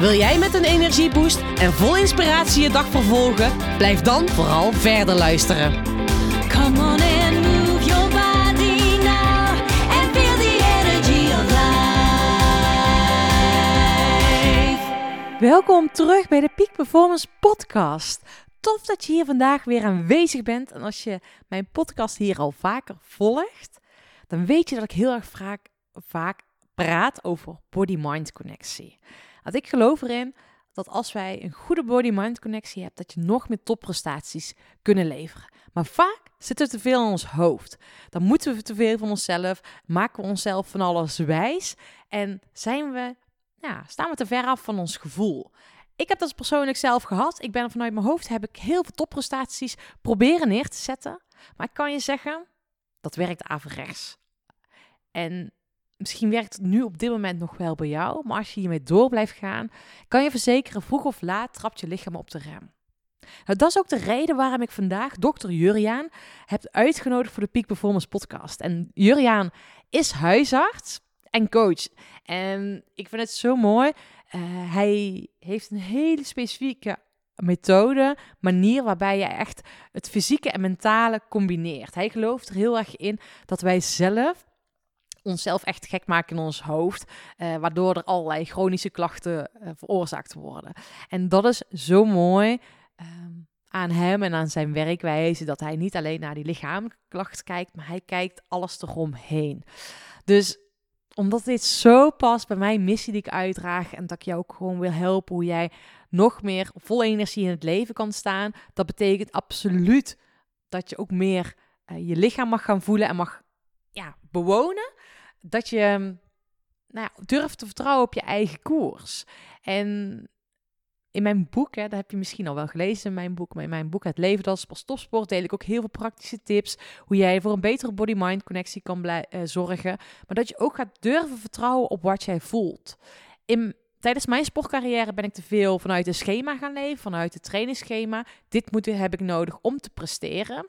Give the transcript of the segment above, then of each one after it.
Wil jij met een energieboost en vol inspiratie je dag vervolgen? Blijf dan vooral verder luisteren. Come on and move your body now and feel the energy of life. Welkom terug bij de Peak Performance Podcast. Tof dat je hier vandaag weer aanwezig bent. En als je mijn podcast hier al vaker volgt, dan weet je dat ik heel erg vaak, vaak praat over body-mind connectie. Ik geloof erin dat als wij een goede body-mind connectie hebben, dat je nog meer topprestaties kunnen leveren. Maar vaak zitten we te veel in ons hoofd. Dan moeten we te veel van onszelf, maken we onszelf van alles wijs en zijn we, ja, staan we te ver af van ons gevoel. Ik heb dat persoonlijk zelf gehad. Ik ben vanuit mijn hoofd heb ik heel veel topprestaties proberen neer te zetten. Maar ik kan je zeggen, dat werkt averechts. En misschien werkt het nu op dit moment nog wel bij jou, maar als je hiermee door blijft gaan, kan je verzekeren, vroeg of laat trapt je lichaam op de rem. Nou, dat is ook de reden waarom ik vandaag dokter Juriaan heb uitgenodigd voor de Peak Performance podcast. En Juriaan is huisarts en coach. En ik vind het zo mooi. Uh, hij heeft een hele specifieke methode, manier waarbij je echt het fysieke en mentale combineert. Hij gelooft er heel erg in dat wij zelf onszelf echt gek maken in ons hoofd, uh, waardoor er allerlei chronische klachten uh, veroorzaakt worden. En dat is zo mooi um, aan hem en aan zijn werkwijze, dat hij niet alleen naar die lichamelijke klachten kijkt, maar hij kijkt alles eromheen. Dus omdat dit zo past bij mijn missie die ik uitdraag en dat ik jou ook gewoon wil helpen hoe jij nog meer vol energie in het leven kan staan, dat betekent absoluut dat je ook meer uh, je lichaam mag gaan voelen en mag ja, bewonen dat je nou ja, durft te vertrouwen op je eigen koers. En in mijn boek, hè, dat heb je misschien al wel gelezen in mijn boek, maar in mijn boek Het leven als topsport deel ik ook heel veel praktische tips hoe jij voor een betere body-mind connectie kan uh, zorgen, maar dat je ook gaat durven vertrouwen op wat jij voelt. In, tijdens mijn sportcarrière ben ik te veel vanuit een schema gaan leven, vanuit het trainingsschema. Dit moet, heb ik nodig om te presteren.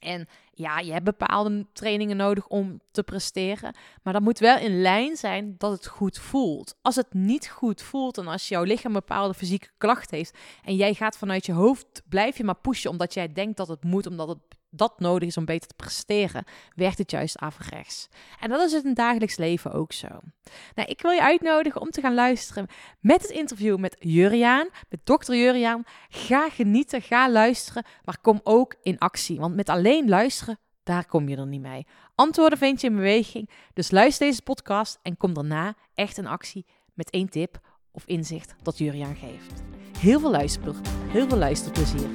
En ja, je hebt bepaalde trainingen nodig om te presteren. Maar dat moet wel in lijn zijn dat het goed voelt. Als het niet goed voelt en als jouw lichaam bepaalde fysieke klacht heeft. en jij gaat vanuit je hoofd, blijf je maar pushen omdat jij denkt dat het moet, omdat het dat nodig is om beter te presteren, werkt het juist averechts. En dat is het in dagelijks leven ook zo. Nou, ik wil je uitnodigen om te gaan luisteren met het interview met Juriaan, met dokter Juriaan. Ga genieten, ga luisteren, maar kom ook in actie. Want met alleen luisteren, daar kom je er niet mee. Antwoorden vind je in beweging. Dus luister deze podcast en kom daarna echt in actie met één tip of inzicht dat Juriaan geeft. Heel veel luisterplezier. Heel veel luisterplezier.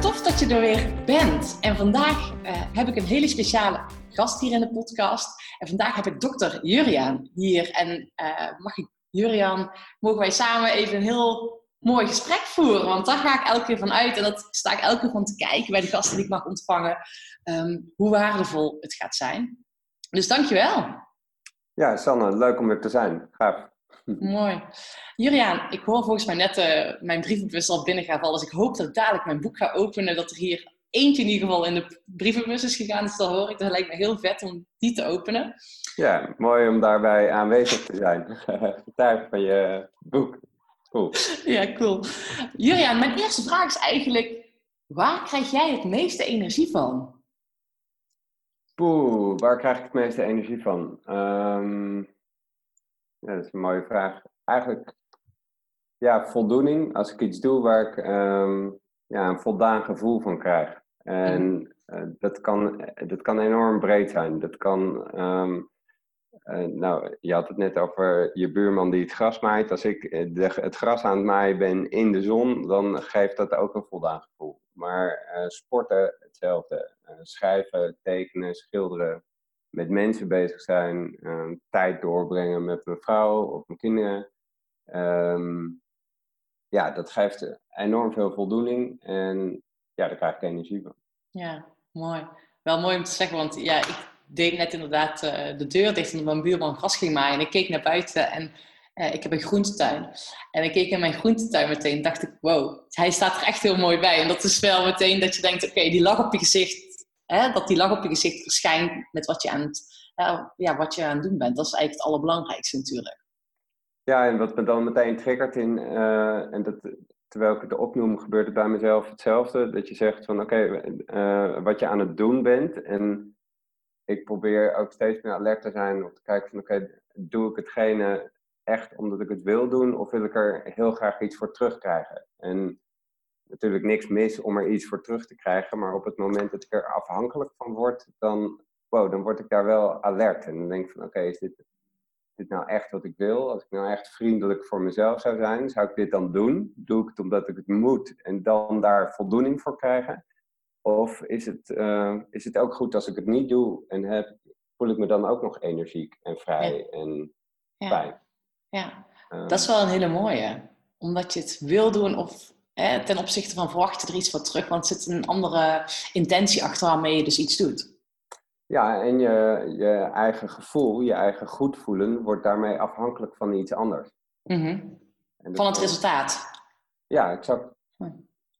Tof dat je er weer bent. En vandaag uh, heb ik een hele speciale gast hier in de podcast. En vandaag heb ik dokter Juriaan hier. En uh, mag ik, Juriaan, mogen wij samen even een heel mooi gesprek voeren? Want daar ga ik elke keer van uit. En dat sta ik elke keer van te kijken bij de gasten die ik mag ontvangen. Um, hoe waardevol het gaat zijn. Dus dankjewel. Ja, Sanne, leuk om er te zijn. Gaaf. Mooi. Juriaan, ik hoor volgens mij net uh, mijn brievenbus al binnen gaan vallen. Dus ik hoop dat ik dadelijk mijn boek ga openen. Dat er hier eentje in ieder geval in de brievenbus is gegaan. Dus dat hoor ik. Dat lijkt me heel vet om die te openen. Ja, mooi om daarbij aanwezig te zijn. Getuige van je boek. Cool. Ja, cool. Juriaan, mijn eerste vraag is eigenlijk... Waar krijg jij het meeste energie van? Poeh, waar krijg ik het meeste energie van? Um... Ja, dat is een mooie vraag. Eigenlijk, ja, voldoening. Als ik iets doe waar ik um, ja, een voldaan gevoel van krijg. En uh, dat, kan, dat kan enorm breed zijn. Dat kan, um, uh, nou, je had het net over je buurman die het gras maait. Als ik eh, de, het gras aan het maaien ben in de zon, dan geeft dat ook een voldaan gevoel. Maar uh, sporten hetzelfde. schrijven, tekenen, schilderen. Met mensen bezig zijn, eh, tijd doorbrengen met mijn vrouw of mijn kinderen. Ehm, ja, dat geeft enorm veel voldoening en ja, daar krijg ik energie van. Ja, mooi. Wel mooi om te zeggen, want ja, ik deed net inderdaad eh, de deur dicht omdat mijn buurman gras ging maaien. En ik keek naar buiten en eh, ik heb een groentetuin. En ik keek in mijn groentetuin meteen en dacht ik, wow, hij staat er echt heel mooi bij. En dat is wel meteen dat je denkt, oké, die lach op je gezicht, dat die lach op je gezicht verschijnt met wat je aan het, ja, wat je aan het doen bent. Dat is eigenlijk het allerbelangrijkste natuurlijk. Ja, en wat me dan meteen triggert in, eh, en dat, terwijl ik het opnoem, gebeurt het bij mezelf hetzelfde. Dat je zegt van oké, eh, wat je aan het doen bent. En ik probeer ook steeds meer alert te zijn om te kijken van oké, doe ik hetgene echt omdat ik het wil doen of wil ik er heel graag iets voor terugkrijgen? En natuurlijk niks mis om er iets voor terug te krijgen, maar op het moment dat ik er afhankelijk van word, dan, wow, dan word ik daar wel alert. En dan denk ik van oké, is dit, dit nou echt wat ik wil? Als ik nou echt vriendelijk voor mezelf zou zijn, zou ik dit dan doen? Doe ik het omdat ik het moet en dan daar voldoening voor krijgen? Of is het, eh, is het ook goed als ik het niet doe en heb, voel ik me dan ook nog energiek en vrij en Ja, fijn? ja. Eh, dat is wel een hele mooie. Omdat je het wil doen of hè, ten opzichte van verwacht je er iets voor terug. Want er zit een andere intentie achter waarmee je dus iets doet. Ja, en je, je eigen gevoel, je eigen goed voelen, wordt daarmee afhankelijk van iets anders. Mhm. En Van het resultaat. Ja, exact.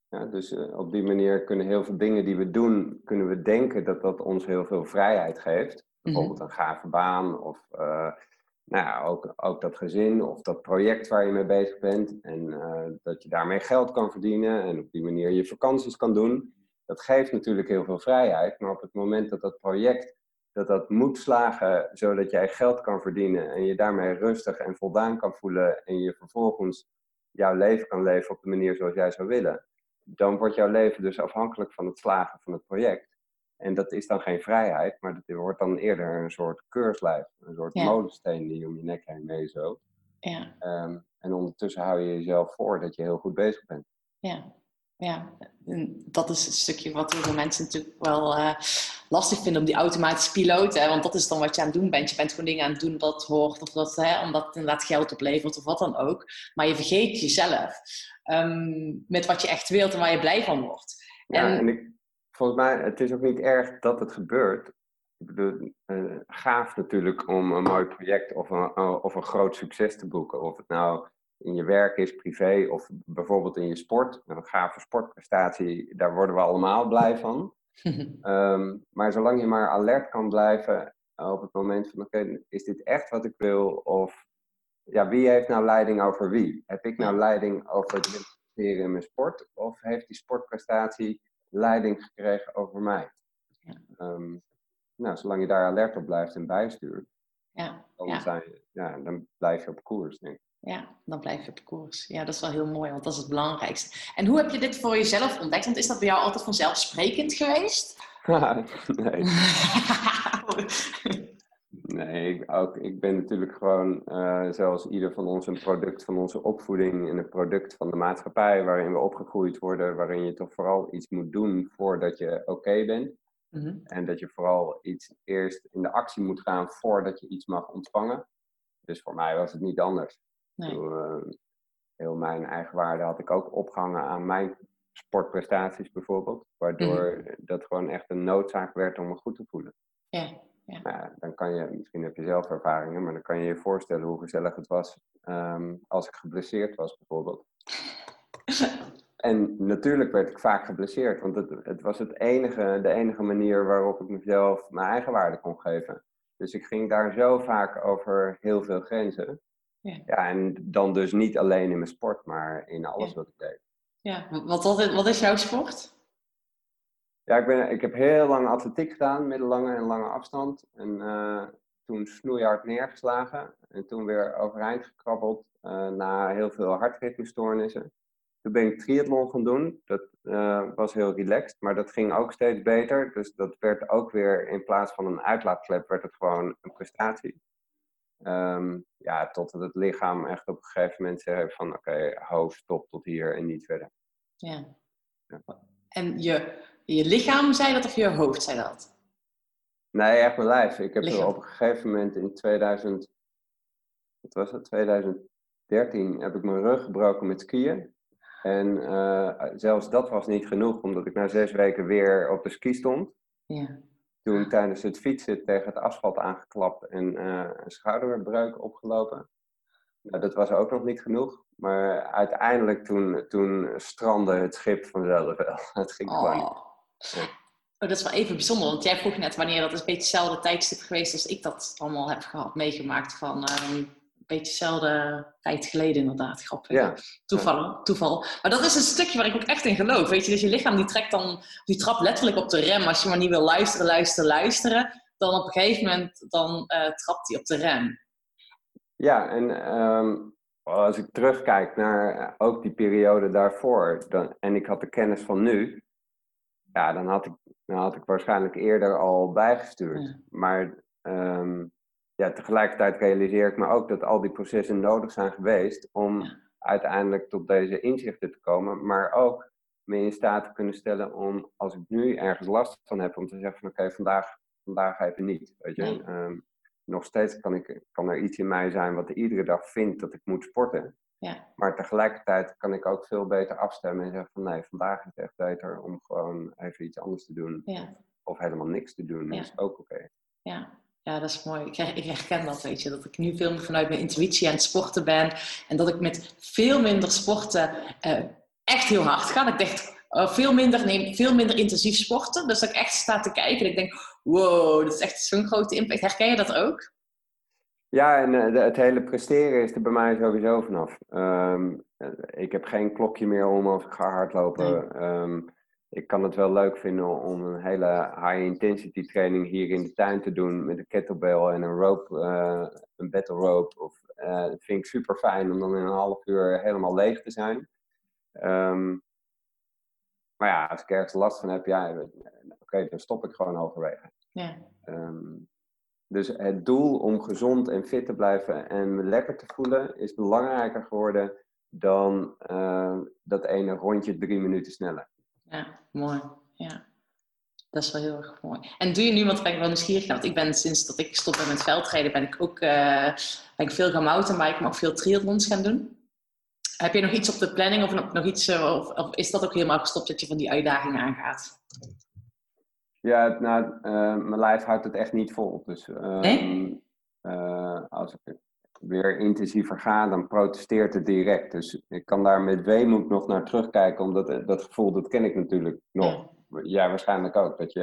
Ja, dus eh, op die manier kunnen heel veel dingen die we doen, kunnen we denken dat dat ons heel veel vrijheid geeft. Bijvoorbeeld een gave baan of eh, nou ja, ook, ook dat gezin of dat project waar je mee bezig bent. En eh, dat je daarmee geld kan verdienen en op die manier je vakanties kan doen. Dat geeft natuurlijk heel veel vrijheid. Maar op het moment dat dat project dat dat moet slagen zodat jij geld kan verdienen en je daarmee rustig en voldaan kan voelen en je vervolgens jouw leven kan leven op de manier zoals jij zou willen, dan wordt jouw leven dus afhankelijk van het slagen van het project. En dat is dan geen vrijheid, maar dat wordt dan eerder een soort keurslijf, een soort Ja. molensteen die je om je nek heen mee zo. Ja, Ehm, en ondertussen hou je jezelf voor dat je heel goed bezig bent. ja, ja. En dat is het stukje wat heel veel mensen natuurlijk wel eh, lastig vinden om die automatische piloot. Hè? Want dat is dan wat je aan het doen bent. Je bent gewoon dingen aan het doen dat hoort. Of dat, hè, omdat het inderdaad geld oplevert of wat dan ook. Maar je vergeet jezelf. ehm, met wat je echt wilt en waar je blij van wordt. Ja, En- en ik, volgens mij, het is ook niet erg dat het gebeurt. Ik bedoel, eh, gaaf natuurlijk om een mooi project of een, eh, of een groot succes te boeken. Of het nou in je werk is, privé of bijvoorbeeld in je sport. Een gave sportprestatie, daar worden we allemaal blij van. Ehm, maar zolang je maar alert kan blijven op het moment van, oké, is dit echt wat ik wil? Of ja, wie heeft nou leiding over wie? Heb ik nou leiding over het presteren in mijn sport? Of heeft die sportprestatie leiding gekregen over mij? Ja. Ehm, nou, zolang je daar alert op blijft en bijstuurt, ja, dan, ja. zijn, ja, dan blijf je op koers, denk ik. Ja, dan blijf je op koers. Ja, dat is wel heel mooi, want dat is het belangrijkste. En hoe heb je dit voor jezelf ontdekt? Want is dat bij jou altijd vanzelfsprekend geweest? nee, nee ik, ook, ik ben natuurlijk gewoon, eh, zoals ieder van ons, een product van onze opvoeding en een product van de maatschappij waarin we opgegroeid worden, waarin je toch vooral iets moet doen voordat je oké bent. Mhm. En dat je vooral iets eerst in de actie moet gaan voordat je iets mag ontvangen. Dus voor mij was het niet anders. Nee. eh, heel mijn eigen waarde had ik ook opgehangen aan mijn sportprestaties bijvoorbeeld. Waardoor dat gewoon echt een noodzaak werd om me goed te voelen. Ja, Nou, dan kan je, misschien heb je zelf ervaringen, maar dan kan je je voorstellen hoe gezellig het was ehm, als ik geblesseerd was bijvoorbeeld. En natuurlijk werd ik vaak geblesseerd, want het, het was het enige, de enige manier waarop ik mezelf mijn eigen waarde kon geven. Dus ik ging daar zo vaak over heel veel grenzen. Ja. Ja, en dan dus niet alleen in mijn sport, maar in alles Ja. wat ik deed. ja. Wat, wat, wat is jouw sport? Ja, ik, ben, ik heb heel lang atletiek gedaan, middellange en lange afstand. En eh, toen snoeihard neergeslagen. En toen weer overeind gekrabbeld eh, na heel veel hartritmestoornissen. Toen ben ik triathlon gaan doen. Dat eh, was heel relaxed, maar dat ging ook steeds beter. Dus dat werd ook weer, in plaats van een uitlaatklep, werd het gewoon een prestatie. Ehm, ja, totdat het lichaam echt op een gegeven moment zei van oké, hoofd stop tot hier en niet verder. Ja. Ja. En je, je lichaam zei dat of je hoofd zei dat? Nee, echt mijn lijf. Ik heb op een gegeven moment in 2000, wat was het, 2013 heb ik mijn rug gebroken met skiën. En eh, zelfs dat was niet genoeg, omdat ik na zes weken weer op de ski stond. Ja. Toen tijdens het fietsen tegen het asfalt aangeklapt en eh, een schouderbreuk opgelopen. Nou, dat was ook nog niet genoeg. Maar uiteindelijk toen, toen strandde het schip vanzelf wel. Het ging gewoon niet. Oh. Dat is wel even bijzonder, want jij vroeg net wanneer dat is een beetje hetzelfde tijdstip geweest als ik dat allemaal heb gehad, meegemaakt van eh, een beetje hetzelfde tijd geleden inderdaad. Grappig. Ja. Toeval, toeval. Maar dat is een stukje waar ik ook echt in geloof. Weet je, dus je lichaam die trekt dan, die trapt letterlijk op de rem. Als je maar niet wil luisteren, luisteren, luisteren, dan op een gegeven moment dan eh, trapt hij op de rem. Ja, en ehm, als ik terugkijk naar ook die periode daarvoor, dan, en ik had de kennis van nu, ja, dan had ik, dan had ik waarschijnlijk eerder al bijgestuurd. Ja. Maar ehm, ja, tegelijkertijd realiseer ik me ook dat al die processen nodig zijn geweest om Ja. uiteindelijk tot deze inzichten te komen, maar ook me in staat te kunnen stellen om, als ik nu ergens last van heb, om te zeggen van oké, vandaag, vandaag even niet. Weet je? Ehm, nog steeds kan, ik, kan er iets in mij zijn wat iedere dag vindt dat ik moet sporten. Ja. Maar tegelijkertijd kan ik ook veel beter afstemmen en zeggen van nee, vandaag is het echt beter om gewoon even iets anders te doen. Ja. Of helemaal niks te doen. Dat is ook oké. Ja, ja dat is mooi. Ik, ik herken dat, weet je. Dat ik nu veel meer vanuit mijn intuïtie aan het sporten ben. En dat ik met veel minder sporten eh, echt heel hard ga. Dat ik dacht, eh, veel, minder, nee, veel minder intensief sporten. Dus dat ik echt sta te kijken en ik denk, wow, dat is echt zo'n grote impact. Herken je dat ook? Ja, en eh, het hele presteren is er bij mij sowieso vanaf. Ehm, eh, ik heb geen klokje meer om als ik ga hardlopen. Ehm, ik kan het wel leuk vinden om een hele high-intensity training hier in de tuin te doen met een kettlebell en een rope, eh, een battle rope. Of, eh, dat vind ik super fijn om dan in een half uur helemaal leeg te zijn. Ehm, maar ja, als ik ergens last van heb, ja, oké, dan stop ik gewoon halverwege. Ja, dus het doel om gezond en fit te blijven en lekker te voelen is belangrijker geworden dan eh, dat ene rondje drie minuten sneller. ja mooi. Ja. Dat is wel heel erg mooi. En doe je nu, want ben ik wel nieuwsgierig want ik ben sinds dat ik gestopt ben met veldrijden, ben ik ook eh, ben ik veel gaan mountainbiken, maar ook veel triathlons gaan doen. Heb je nog iets op de planning of nog, nog iets, eh, of, of is dat ook helemaal gestopt dat je van die uitdagingen aangaat? Ja, nou, eh, mijn lijf houdt het echt niet vol. Dus ehm, Nee? eh, als ik weer intensiever ga, dan protesteert het direct. Dus ik kan daar met weemoed nog naar terugkijken, omdat eh, dat gevoel, dat ken ik natuurlijk nog. Jij waarschijnlijk ook. Dat je,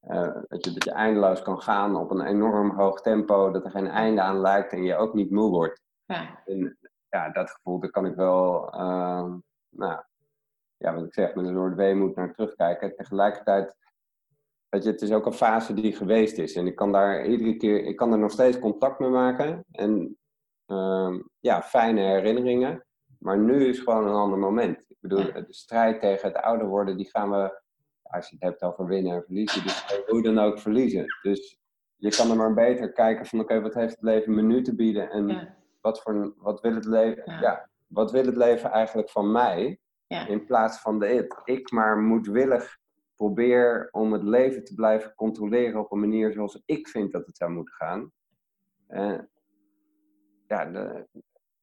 Ja. dat, je, dat je eindeloos kan gaan op een enorm hoog tempo, dat er geen einde aan lijkt en je ook niet moe wordt. Ja, En ja, dat gevoel, daar kan ik wel, eh, nou, ja, wat ik zeg, met een soort weemoed naar terugkijken. Tegelijkertijd, weet je, het is ook een fase die geweest is. En ik kan daar iedere keer, ik kan er nog steeds contact mee maken. En ehm, ja, fijne herinneringen. Maar nu is gewoon een ander moment. Ik bedoel, de strijd tegen het ouder worden, die gaan we, als je het hebt over winnen en verliezen, we hoe dan ook verliezen. Dus je kan er maar beter kijken van, oké, wat heeft het leven me nu te bieden? En ja, wat, voor, wat, wil het leven, Ja. ja. wat wil het leven eigenlijk van mij? ja, In plaats van de it. Ik maar moedwillig probeer om het leven te blijven controleren op een manier zoals ik vind dat het zou moeten gaan. Eh, ja, de-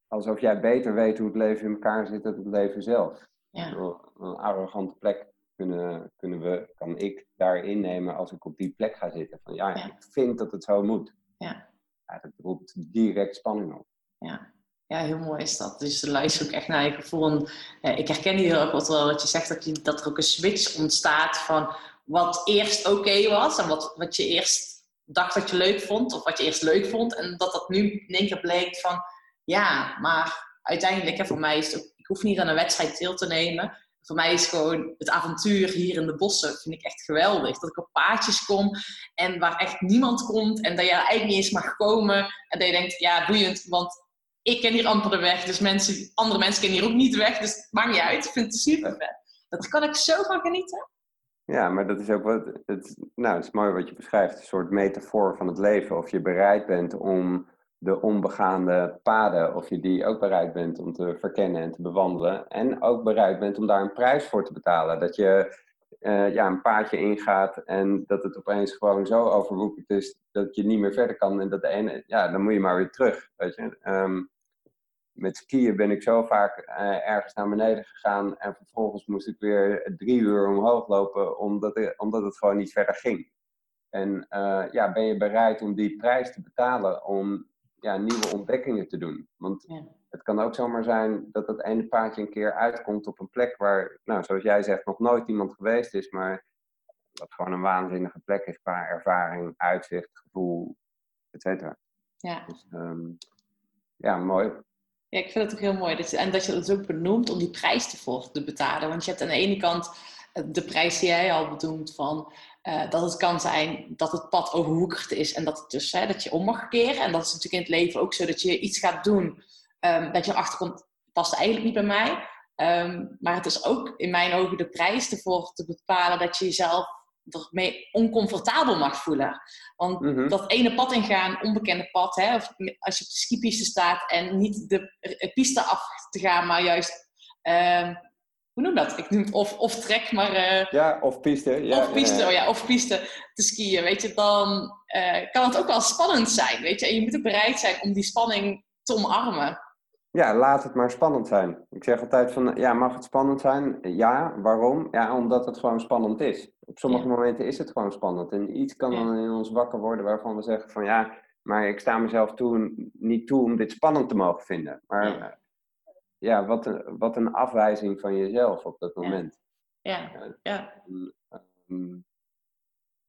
alsof jij beter weet hoe het leven in elkaar zit dan het leven zelf. ja, Een arrogante plek kunnen, kunnen we, kan ik daar innemen als ik op die plek ga zitten. Van ja, Ja. ik vind dat het zo moet. Ja. Ja, dat roept direct spanning op. ja. Ja, heel mooi is dat. Dus luister ook echt naar je gevoel. En, eh, ik herken hier ook wat, wel wat je zegt, dat, je, dat er ook een switch ontstaat van wat eerst oké was en wat, wat je eerst dacht dat je leuk vond, of wat je eerst leuk vond, en dat dat nu in één keer bleek van, ja, maar uiteindelijk, hè, voor mij is het ook, ik hoef niet aan een wedstrijd deel te nemen. Voor mij is gewoon het avontuur hier in de bossen, vind ik echt geweldig. Dat ik op paadjes kom en waar echt niemand komt en dat je eigenlijk niet eens mag komen. En dat je denkt, ja, boeiend, want ik ken hier amper de weg. Dus mensen, andere mensen kennen hier ook niet de weg. Dus het maakt niet uit. Ik vind het super vet. Dat kan ik zo van genieten. Ja, maar dat is ook wat. Het, nou, het is mooi wat je beschrijft. Een soort metafoor van het leven. Of je bereid bent om de onbegaande paden, of je die ook bereid bent om te verkennen en te bewandelen. En ook bereid bent om daar een prijs voor te betalen. Dat je eh, ja, een paadje ingaat en dat het opeens gewoon zo overwoekerd is dat je niet meer verder kan. En dat de ene, ja, dan moet je maar weer terug. Weet je? Ehm, met skiën ben ik zo vaak eh, ergens naar beneden gegaan en vervolgens moest ik weer drie uur omhoog lopen omdat, omdat het gewoon niet verder ging. En eh, ja, ben je bereid om die prijs te betalen om ja, nieuwe ontdekkingen te doen? Want. Het kan ook zomaar zijn dat dat ene paadje een keer uitkomt op een plek waar, nou, zoals jij zegt, nog nooit iemand geweest is, maar dat gewoon een waanzinnige plek is qua ervaring, uitzicht, gevoel, et cetera. Ja. Dus ehm, ja, mooi. Ja, ik vind het ook heel mooi. Dat je, en dat je het ook benoemt om die prijs ervoor te betalen. Want je hebt aan de ene kant eh, de prijs die jij al bedoelt van eh, dat het kan zijn dat het pad overwoekerd is en dat het dus hè, dat je om mag keren. En dat is natuurlijk in het leven ook zo dat je iets gaat doen ehm, dat je erachter komt, past eigenlijk niet bij mij. Ehm, maar het is ook in mijn ogen de prijs ervoor te bepalen dat je jezelf ermee oncomfortabel mag voelen. Want Mhm. dat ene pad ingaan, onbekende pad, hè, of als je op de skipiste staat en niet de piste af te gaan, maar juist, ehm, hoe noem dat? Ik noem het of, of trek, maar eh, Ja, of piste. Ja, of piste, ja, oh ja, of piste te skiën, weet je, dan eh, kan het ook wel spannend zijn, weet je. En je moet ook bereid zijn om die spanning te omarmen. Ja, laat het maar spannend zijn. Ik zeg altijd van, ja, mag het spannend zijn? Ja, waarom? Ja, omdat het gewoon spannend is. Op sommige Ja. momenten is het gewoon spannend. En iets kan Ja. dan in ons wakker worden waarvan we zeggen van, ja, maar ik sta mezelf toe, niet toe om dit spannend te mogen vinden. Maar Ja. ja, ja wat, een, wat een afwijzing van jezelf op dat Ja. moment. Ja, ja, En, ehm,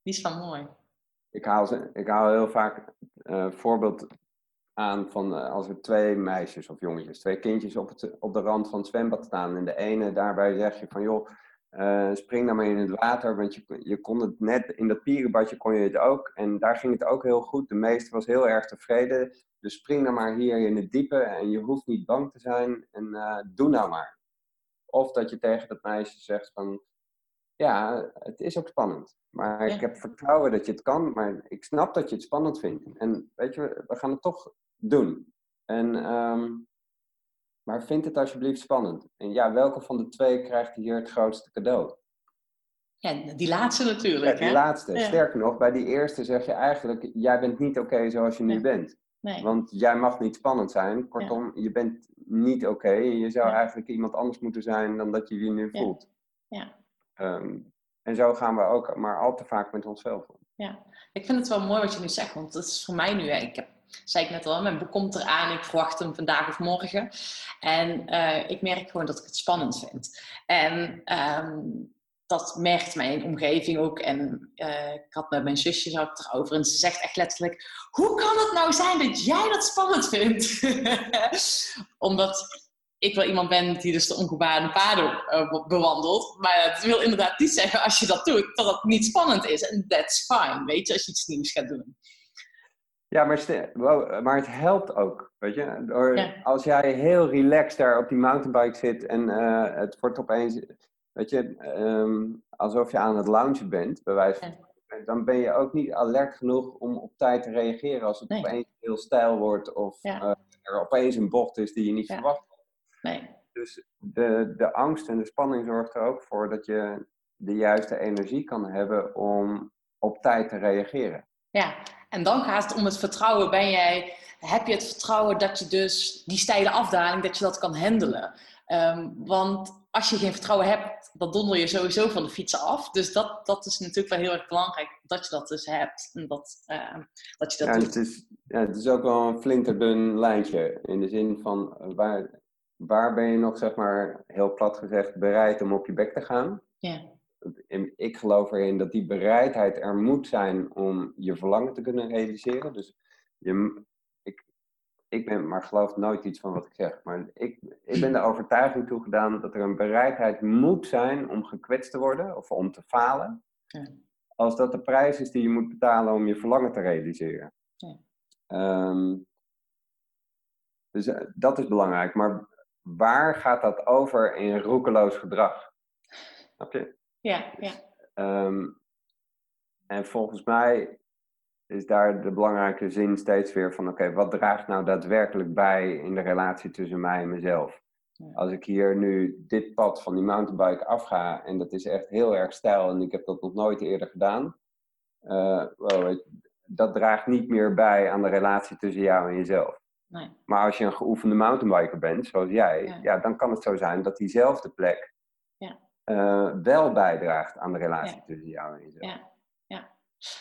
die is wel mooi. ik haal, ze, ik haal heel vaak een voorbeeld aan van eh, als er twee meisjes of jongetjes, twee kindjes op, het, op de rand van het zwembad staan. En de ene daarbij zeg je van joh, eh, spring dan maar in het water, want je, je kon het net in dat pierenbadje kon je het ook. En daar ging het ook heel goed. De meester was heel erg tevreden. Dus spring dan maar hier in het diepe en je hoeft niet bang te zijn en eh, doe nou maar. Of dat je tegen dat meisje zegt van ja, het is ook spannend. Maar Ja. ik heb vertrouwen dat je het kan, maar ik snap dat je het spannend vindt. En weet je, we gaan het toch doen. En, ehm, maar vind het alsjeblieft spannend. En ja, welke van de twee krijgt hier het grootste cadeau? Ja, die laatste Ja, natuurlijk, die hè? laatste. Ja. Sterker nog, bij die eerste zeg je eigenlijk, jij bent niet oké zoals je nu bent. Nee. Want jij mag niet spannend zijn. Kortom, je bent niet oké. Je zou Ja. eigenlijk iemand anders moeten zijn dan dat je je nu Ja. voelt. Ja. Ehm, en zo gaan we ook maar al te vaak met onszelf om. Ik vind het wel mooi wat je nu zegt, want dat is voor mij nu, hè, ik heb, zei ik net al, mijn boek komt eraan, ik verwacht hem vandaag of morgen. En eh, ik merk gewoon dat ik het spannend vind. En ehm, dat merkt mijn omgeving ook. En eh, ik had met mijn zusje het erover en ze zegt echt letterlijk, hoe kan het nou zijn dat jij dat spannend vindt? Omdat ik wel iemand ben die dus de ongebaande paden eh, be- bewandelt. Maar het wil inderdaad niet zeggen als je dat doet, dat het niet spannend is. En that's fine, weet je, als je iets nieuws gaat doen. Ja, maar, maar het helpt ook. Weet je? Door, Ja. Als jij heel relaxed daar op die mountainbike zit en eh, het wordt opeens, weet je, ehm, alsof je aan het loungen bent, bij wijze van Ja. dan ben je ook niet alert genoeg om op tijd te reageren als het Nee. opeens heel stijl wordt of Ja. eh, er opeens een bocht is die je niet verwacht. Nee, Dus de, de angst en de spanning zorgt er ook voor dat je de juiste energie kan hebben om op tijd te reageren. ja. En dan gaat het om het vertrouwen. Ben jij, heb je het vertrouwen dat je dus die steile afdaling, dat je dat kan handelen? Ehm, want als je geen vertrouwen hebt, dan donder je sowieso van de fietsen af. Dus dat, dat is natuurlijk wel heel erg belangrijk, dat je dat dus hebt. En dat, eh, dat je dat Ja, doet. het, is, ja, het is ook wel een flinterdun lijntje. In de zin van eh, waar, waar ben je nog, zeg maar, heel plat gezegd, bereid om op je bek te gaan? Ja, Ik geloof erin dat die bereidheid er moet zijn om je verlangen te kunnen realiseren. Dus je, ik, ik ben, maar geloof nooit iets van wat ik zeg. Maar ik, ik ben de overtuiging toegedaan dat er een bereidheid moet zijn om gekwetst te worden of om te falen. Ja. Als dat de prijs is die je moet betalen om je verlangen te realiseren. Ja. Ehm, dus eh, dat is belangrijk. Maar waar gaat dat over in roekeloos gedrag? Snap je? Ja, ja. Ehm, en volgens mij is daar de belangrijke zin steeds weer van: oké, wat draagt nou daadwerkelijk bij in de relatie tussen mij en mezelf? Ja. Als ik hier nu dit pad van die mountainbike afga en dat is echt heel erg stijl en ik heb dat nog nooit eerder gedaan, eh, wow, dat draagt niet meer bij aan de relatie tussen jou en jezelf. Nee. Maar als je een geoefende mountainbiker bent, zoals jij, Ja. ja. dan kan het zo zijn dat diezelfde plek Eh, wel bijdraagt aan de relatie Ja. tussen jou en jezelf. Ja, ja.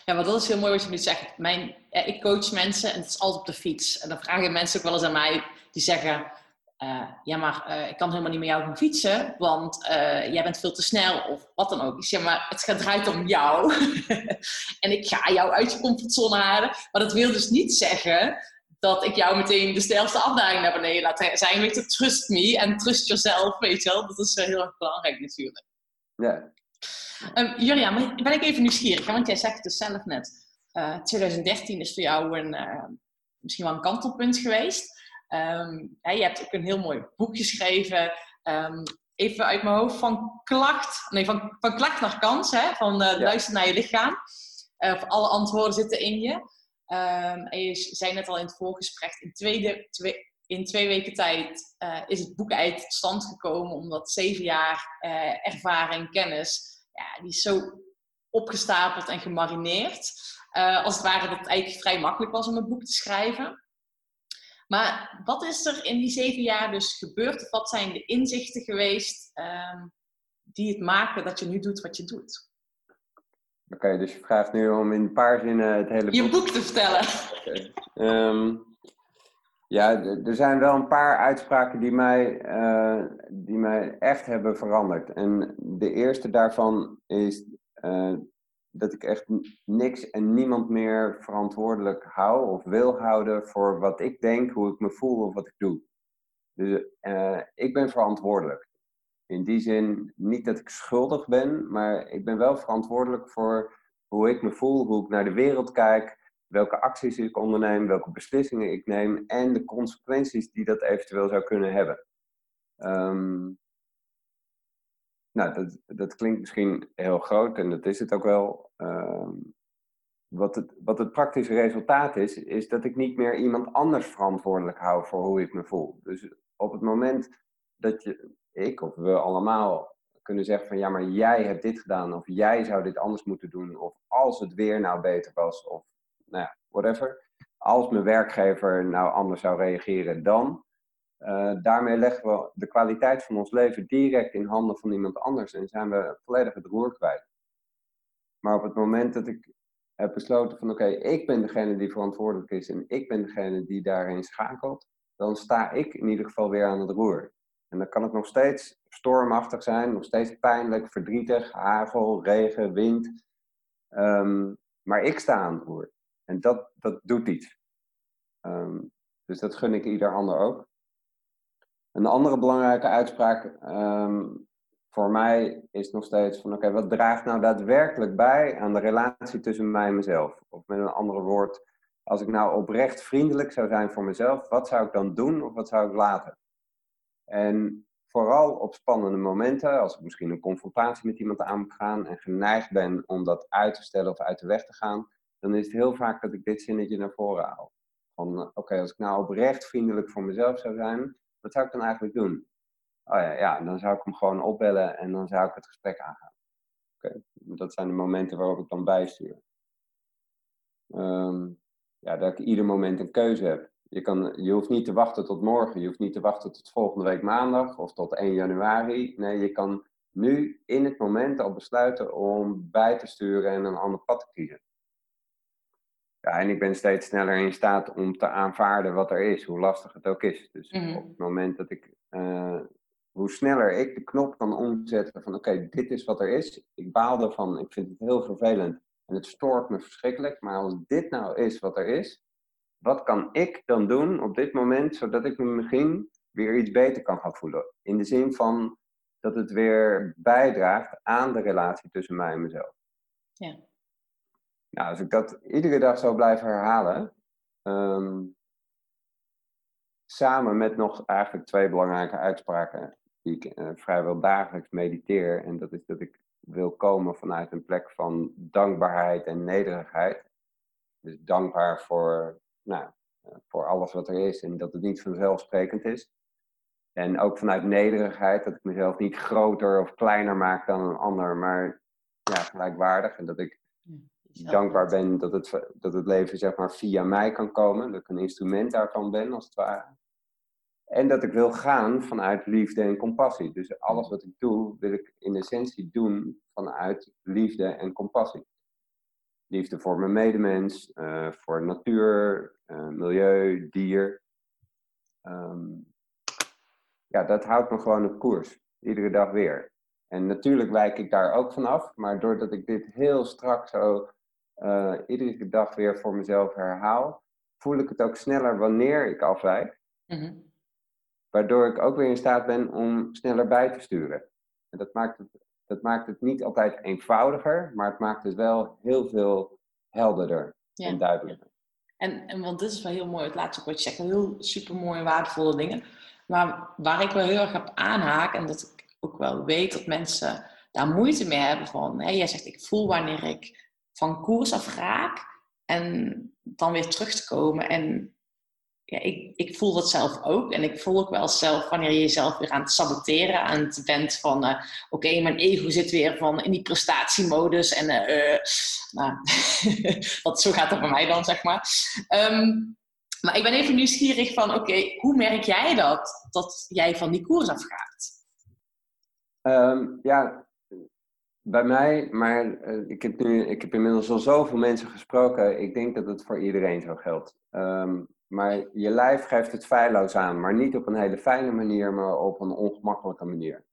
ja, maar dat is heel mooi wat je nu zegt. Mijn, ja, ik coach mensen en het is altijd op de fiets. En dan vragen mensen ook wel eens aan mij, die zeggen... eh, ja, maar eh, ik kan helemaal niet met jou gaan fietsen, want eh, jij bent veel te snel of wat dan ook. Ik zeg, maar het gaat draait om jou. en ik ga jou uit je comfortzone halen. Maar dat wil dus niet zeggen dat ik jou meteen de stijlste afdaling naar beneden laat zijn. Weet je, trust me en trust yourself, weet je wel. Dat is eh, heel erg belangrijk natuurlijk. Ja. Um, Julia, ben ik even nieuwsgierig, hè? want jij zegt dus zelf net, eh 2013 is voor jou een, eh, misschien wel een kantelpunt geweest. Ehm, hè, je hebt ook een heel mooi boek geschreven, Ehm, even uit mijn hoofd, van klacht, nee, van, van klacht naar kans, hè? van eh, Ja. luister naar je lichaam. Eh, of alle antwoorden zitten in je. Ehm, en je zei net al in het voorgesprek, in, twee, in weken tijd eh, is het boek tot stand gekomen, omdat zeven jaar eh, ervaring, kennis, ja, die is zo opgestapeld en gemarineerd. eh, als het ware dat het eigenlijk vrij makkelijk was om een boek te schrijven. Maar wat is er in die zeven jaar dus gebeurd? Wat zijn de inzichten geweest ehm, die het maken dat je nu doet wat je doet? Oké, dus je vraagt nu om in een paar zinnen het hele Je boek te vertellen. Ehm, ja, er zijn wel een paar uitspraken die mij, eh, die mij echt hebben veranderd. En de eerste daarvan is eh, dat ik echt niks en niemand meer verantwoordelijk hou of wil houden voor wat ik denk, hoe ik me voel of wat ik doe. Dus eh, ik ben verantwoordelijk. In die zin niet dat ik schuldig ben, maar ik ben wel verantwoordelijk voor hoe ik me voel, hoe ik naar de wereld kijk, welke acties ik onderneem, welke beslissingen ik neem en de consequenties die dat eventueel zou kunnen hebben. Ehm, nou, dat, dat klinkt misschien heel groot en dat is het ook wel. Ehm, wat, het, wat het praktische resultaat is, is dat ik niet meer iemand anders verantwoordelijk hou voor hoe ik me voel. Dus op het moment dat je, ik of we allemaal kunnen zeggen van ja, maar jij hebt dit gedaan of jij zou dit anders moeten doen of als het weer nou beter was of nou ja, whatever. Als mijn werkgever nou anders zou reageren dan, eh, daarmee leggen we de kwaliteit van ons leven direct in handen van iemand anders en zijn we volledig het roer kwijt. Maar op het moment dat ik heb besloten van oké, ik ben degene die verantwoordelijk is en ik ben degene die daarin schakelt, dan sta ik in ieder geval weer aan het roer. En dan kan het nog steeds stormachtig zijn, nog steeds pijnlijk, verdrietig, hagel, regen, wind. Ehm, maar ik sta aan het roer. En dat, dat doet iets. Ehm, dus dat gun ik ieder ander ook. Een andere belangrijke uitspraak ehm, voor mij is nog steeds van oké, wat draagt nou daadwerkelijk bij aan de relatie tussen mij en mezelf? Of met een andere woord, als ik nou oprecht vriendelijk zou zijn voor mezelf, wat zou ik dan doen of wat zou ik laten? En vooral op spannende momenten, als ik misschien een confrontatie met iemand aan moet gaan en geneigd ben om dat uit te stellen of uit de weg te gaan, dan is het heel vaak dat ik dit zinnetje naar voren haal. Van eh, oké, als ik nou oprecht vriendelijk voor mezelf zou zijn, wat zou ik dan eigenlijk doen? Oh ja, ja, dan zou ik hem gewoon opbellen en dan zou ik het gesprek aangaan. Oké, dat zijn de momenten waarop ik dan bijstuur. Ehm, ja, dat ik ieder moment een keuze heb. Je, kan, je hoeft niet te wachten tot morgen, je hoeft niet te wachten tot volgende week maandag of tot 1 januari. Nee, je kan nu in het moment al besluiten om bij te sturen en een ander pad te kiezen. Ja, en ik ben steeds sneller in staat om te aanvaarden wat er is, hoe lastig het ook is. Dus Mhm. op het moment dat ik, eh, hoe sneller ik de knop kan omzetten van oké, dit is wat er is. Ik baal ervan, ik vind het heel vervelend en het stoort me verschrikkelijk. Maar als dit nou is wat er is, wat kan ik dan doen op dit moment, zodat ik me misschien weer iets beter kan gaan voelen? In de zin van dat het weer bijdraagt aan de relatie tussen mij en mezelf. Ja. Nou, als ik dat iedere dag zou blijven herhalen, ehm, samen met nog eigenlijk twee belangrijke uitspraken die ik eh, vrijwel dagelijks mediteer, en dat is dat ik wil komen vanuit een plek van dankbaarheid en nederigheid. Dus dankbaar voor, nou, eh, voor alles wat er is en dat het niet vanzelfsprekend is. En ook vanuit nederigheid, dat ik mezelf niet groter of kleiner maak dan een ander, maar ja, gelijkwaardig. En dat ik dankbaar ben dat het, dat het leven zeg maar via mij kan komen. Dat ik een instrument daarvan ben, als het ware. En dat ik wil gaan vanuit liefde en compassie. Dus alles wat ik doe, wil ik in essentie doen vanuit liefde en compassie. Liefde voor mijn medemens, eh, voor natuur, eh, milieu, dier. Ehm, ja, dat houdt me gewoon op koers. Iedere dag weer. En natuurlijk wijk ik daar ook vanaf. Maar doordat ik dit heel strak zo eh, iedere dag weer voor mezelf herhaal, voel ik het ook sneller wanneer ik afwijk. Mhm. Waardoor ik ook weer in staat ben om sneller bij te sturen. En dat maakt het, dat maakt het niet altijd eenvoudiger, maar het maakt het wel heel veel helderder Ja. en duidelijker. En, en want dit is wel heel mooi, het laatste wat je zegt, heel super mooie, waardevolle dingen. Maar waar ik wel heel erg op aanhaak, en dat ik ook wel weet dat mensen daar moeite mee hebben van, hè, jij zegt ik voel wanneer ik van koers af raak en dan weer terug te komen. En ja, ik, ik voel dat zelf ook. En ik voel ook wel zelf wanneer je jezelf weer aan het saboteren, aan het bent van, eh, oké, mijn ego zit weer van in die prestatiemodus. En eh, nou, dat, zo gaat het bij mij dan, zeg maar. Ehm, maar ik ben even nieuwsgierig van, oké, hoe merk jij dat, dat jij van die koers afgaat? Ehm, ja, bij mij, maar ik, heb nu, ik heb inmiddels al zoveel mensen gesproken. Ik denk dat het voor iedereen zo geldt. Ehm, maar je lijf geeft het feilloos aan, maar niet op een hele fijne manier, maar op een ongemakkelijke manier.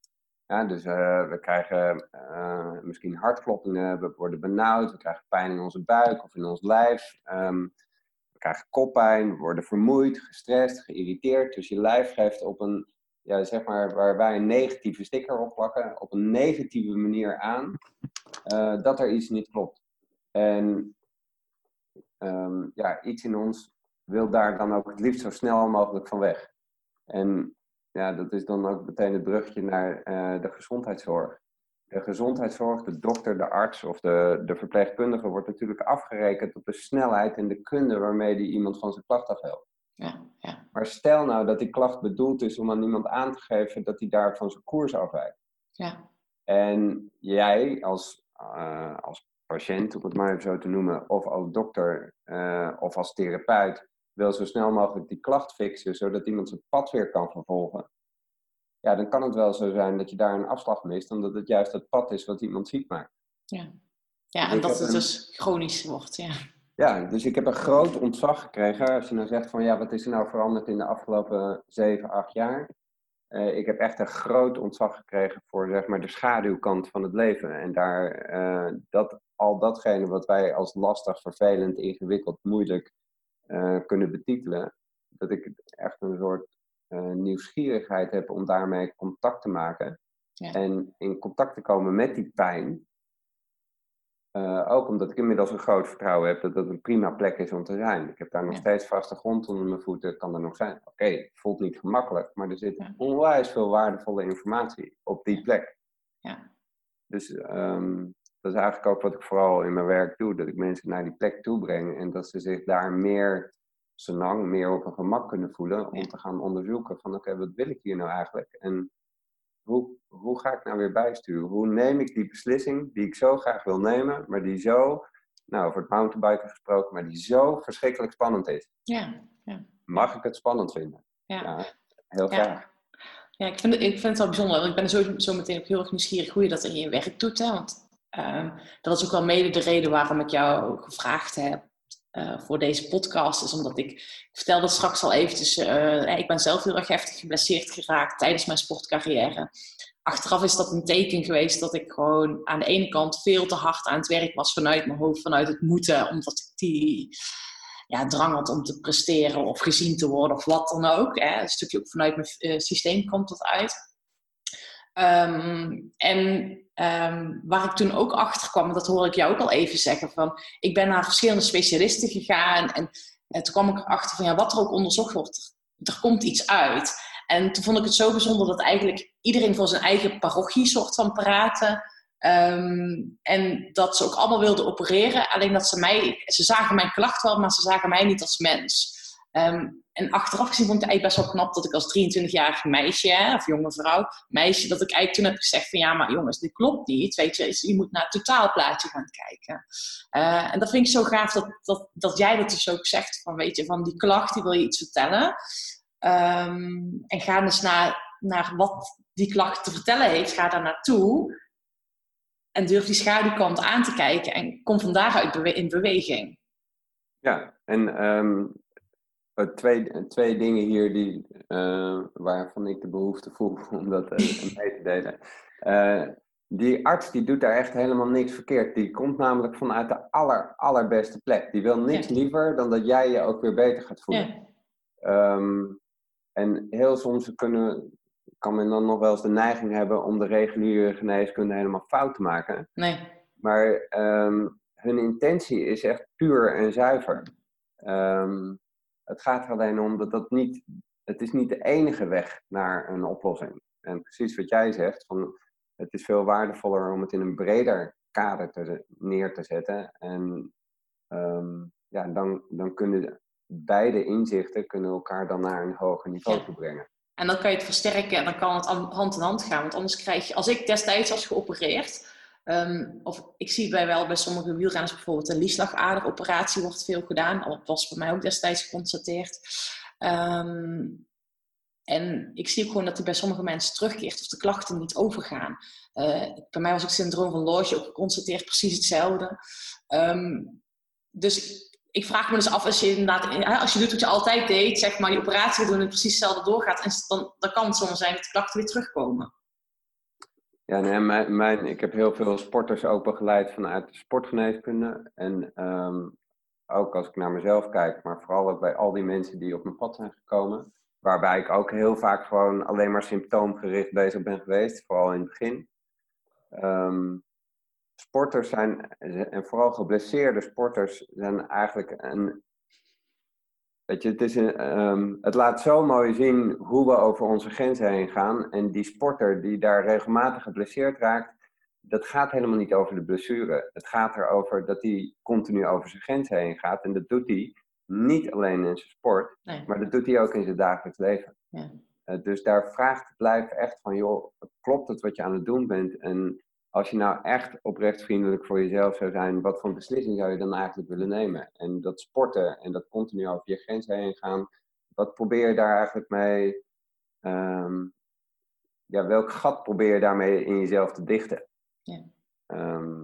Ja, dus eh, we krijgen eh, misschien hartkloppingen, we worden benauwd, we krijgen pijn in onze buik of in ons lijf. Ehm, we krijgen koppijn, we worden vermoeid, gestrest, geïrriteerd. Dus je lijf geeft op een, ja, zeg maar, waar wij een negatieve sticker op plakken, op een negatieve manier aan eh, dat er iets niet klopt. En ehm, ja, iets in ons wil daar dan ook het liefst zo snel mogelijk van weg. En ja, dat is dan ook meteen het brugje naar eh, de gezondheidszorg. De gezondheidszorg, de dokter, de arts of de, de verpleegkundige wordt natuurlijk afgerekend op de snelheid en de kunde waarmee die iemand van zijn klacht afhelpt. Ja, ja, Maar stel nou dat die klacht bedoeld is om aan iemand aan te geven dat hij daar van zijn koers afwijkt. ja, En jij als, eh, als patiënt, om het maar even zo te noemen, of als dokter eh, of als therapeut, wil zo snel mogelijk die klacht fixen, zodat iemand zijn pad weer kan vervolgen. Ja, dan kan het wel zo zijn dat je daar een afslag mist, omdat het juist het pad is wat iemand ziek maakt. ja. Ja, en Ik dat het een- dus chronisch wordt, ja. Ja, dus ik heb een groot ontzag gekregen. Als je nou zegt van ja, wat is er nou veranderd in de afgelopen 7, 8 jaar? Eh, ik heb echt een groot ontzag gekregen voor zeg maar, de schaduwkant van het leven. En daar, eh, dat, al datgene wat wij als lastig, vervelend, ingewikkeld, moeilijk eh, kunnen betitelen, dat ik echt een soort eh, nieuwsgierigheid heb om daarmee contact te maken. Ja. En in contact te komen met die pijn. Eh, ook omdat ik inmiddels een groot vertrouwen heb dat dat een prima plek is om te zijn. Ik heb daar nog Ja. steeds vaste grond onder mijn voeten, kan er nog zijn. Oké, het voelt niet gemakkelijk, maar er zit Ja. onwijs veel waardevolle informatie op die plek. Ja. Dus ehm, dat is eigenlijk ook wat ik vooral in mijn werk doe, dat ik mensen naar die plek toe breng en dat ze zich daar meer senang, meer op hun gemak kunnen voelen om Ja. te gaan onderzoeken van oké, wat wil ik hier nou eigenlijk? En hoe, hoe ga ik nou weer bijsturen? Hoe neem ik die beslissing die ik zo graag wil nemen, maar die zo, nou over het mountainbiken gesproken, maar die zo verschrikkelijk spannend is? Ja, Mag ik het spannend vinden? ja. Ja, heel Ja. graag. Ja, ik vind, het, ik vind het wel bijzonder. want Ik ben zo, zo meteen ook heel erg nieuwsgierig hoe je dat in je werk doet. Hè? Want ehm, dat is ook wel mede de reden waarom ik jou gevraagd heb eh, voor deze podcast. Is omdat ik, ik vertelde straks al eventjes, eh, ik ben zelf heel erg heftig geblesseerd geraakt tijdens mijn sportcarrière. Achteraf is dat een teken geweest dat ik gewoon aan de ene kant veel te hard aan het werk was vanuit mijn hoofd, vanuit het moeten, omdat ik die ja, drang had om te presteren of gezien te worden of wat dan ook. Hè. Een stukje ook vanuit mijn systeem komt dat uit. Ehm, en ehm, waar ik toen ook achter kwam, dat hoor ik jou ook al even zeggen, van ik ben naar verschillende specialisten gegaan en, en toen kwam ik erachter van ja, wat er ook onderzocht wordt, er komt iets uit. En toen vond ik het zo bijzonder dat eigenlijk iedereen voor zijn eigen parochie soort van praten. Ehm, en dat ze ook allemaal wilden opereren. Alleen dat ze mij, ze zagen mijn klacht wel, maar ze zagen mij niet als mens. Ehm, en achteraf gezien vond ik het eigenlijk best wel knap dat ik als 23-jarig meisje, of jonge vrouw, meisje, dat ik eigenlijk toen heb gezegd van ja, maar jongens, dit klopt niet. Weet je, je moet naar het totaalplaatje gaan kijken. Eh, en dat vind ik zo gaaf dat, dat, dat jij dat dus ook zegt van weet je, van die klacht, die wil je iets vertellen. Ehm, en ga dus naar, naar wat die klacht te vertellen heeft, ga daar naartoe. En durf die schaduwkant aan te kijken en kom van daaruit in beweging. Ja, en ehm, eh, twee, twee dingen hier die, eh, waarvan ik de behoefte voel om dat eh, mee te delen. Eh, die arts die doet daar echt helemaal niks verkeerd. Die komt namelijk vanuit de aller, allerbeste plek. Die wil niks Ja. liever dan dat jij je ook weer beter gaat voelen. Ja, Ehm, en heel soms kunnen, kan men dan nog wel eens de neiging hebben om de reguliere geneeskunde helemaal fout te maken. nee. Maar ehm, hun intentie is echt puur en zuiver. Ehm, het gaat er alleen om dat dat niet, het is niet de enige weg naar een oplossing. En precies wat jij zegt, van, het is veel waardevoller om het in een breder kader te, neer te zetten. En ehm, ja, dan, dan kunnen beide inzichten kunnen elkaar dan naar een hoger niveau toe brengen. En dan kan je het versterken en dan kan het an- hand in hand gaan. Want anders krijg je, als ik destijds was geopereerd, ehm, of ik zie bij wel bij sommige wielrenners bijvoorbeeld een lieslagaderoperatie wordt veel gedaan. Dat was bij mij ook destijds geconstateerd. Ehm, en ik zie ook gewoon dat die bij sommige mensen terugkeert of de klachten niet overgaan. Eh, bij mij was ook syndroom van Loge ook geconstateerd, precies hetzelfde. Ehm, dus ik vraag me dus af, als je inderdaad, als je doet wat je altijd deed, zeg maar, die operatie doen en precies hetzelfde doorgaat, dan, dan kan het zomaar zijn dat de klachten weer terugkomen. Ja, nee, mijn, ik heb heel veel sporters ook begeleid vanuit de sportgeneeskunde. En ehm, ook als ik naar mezelf kijk, maar vooral ook bij al die mensen die op mijn pad zijn gekomen. Waarbij ik ook heel vaak gewoon alleen maar symptoomgericht bezig ben geweest, vooral in het begin. Ehm, sporters zijn, en vooral geblesseerde sporters, zijn eigenlijk een. Weet je, het, is een, ehm, het laat zo mooi zien hoe we over onze grenzen heen gaan. En die sporter die daar regelmatig geblesseerd raakt, dat gaat helemaal niet over de blessure. Het gaat erover dat hij continu over zijn grenzen heen gaat. En dat doet hij niet alleen in zijn sport, Nee. maar dat doet hij ook in zijn dagelijks leven. Ja. Eh, dus daar vraagt het lijf echt van, joh, klopt het wat je aan het doen bent? En als je nou echt oprecht vriendelijk voor jezelf zou zijn, wat voor beslissing zou je dan eigenlijk willen nemen? En dat sporten en dat continu over je grenzen heen gaan, wat probeer je daar eigenlijk mee, ehm, ja, welk gat probeer je daarmee in jezelf te dichten? Ja. Ehm,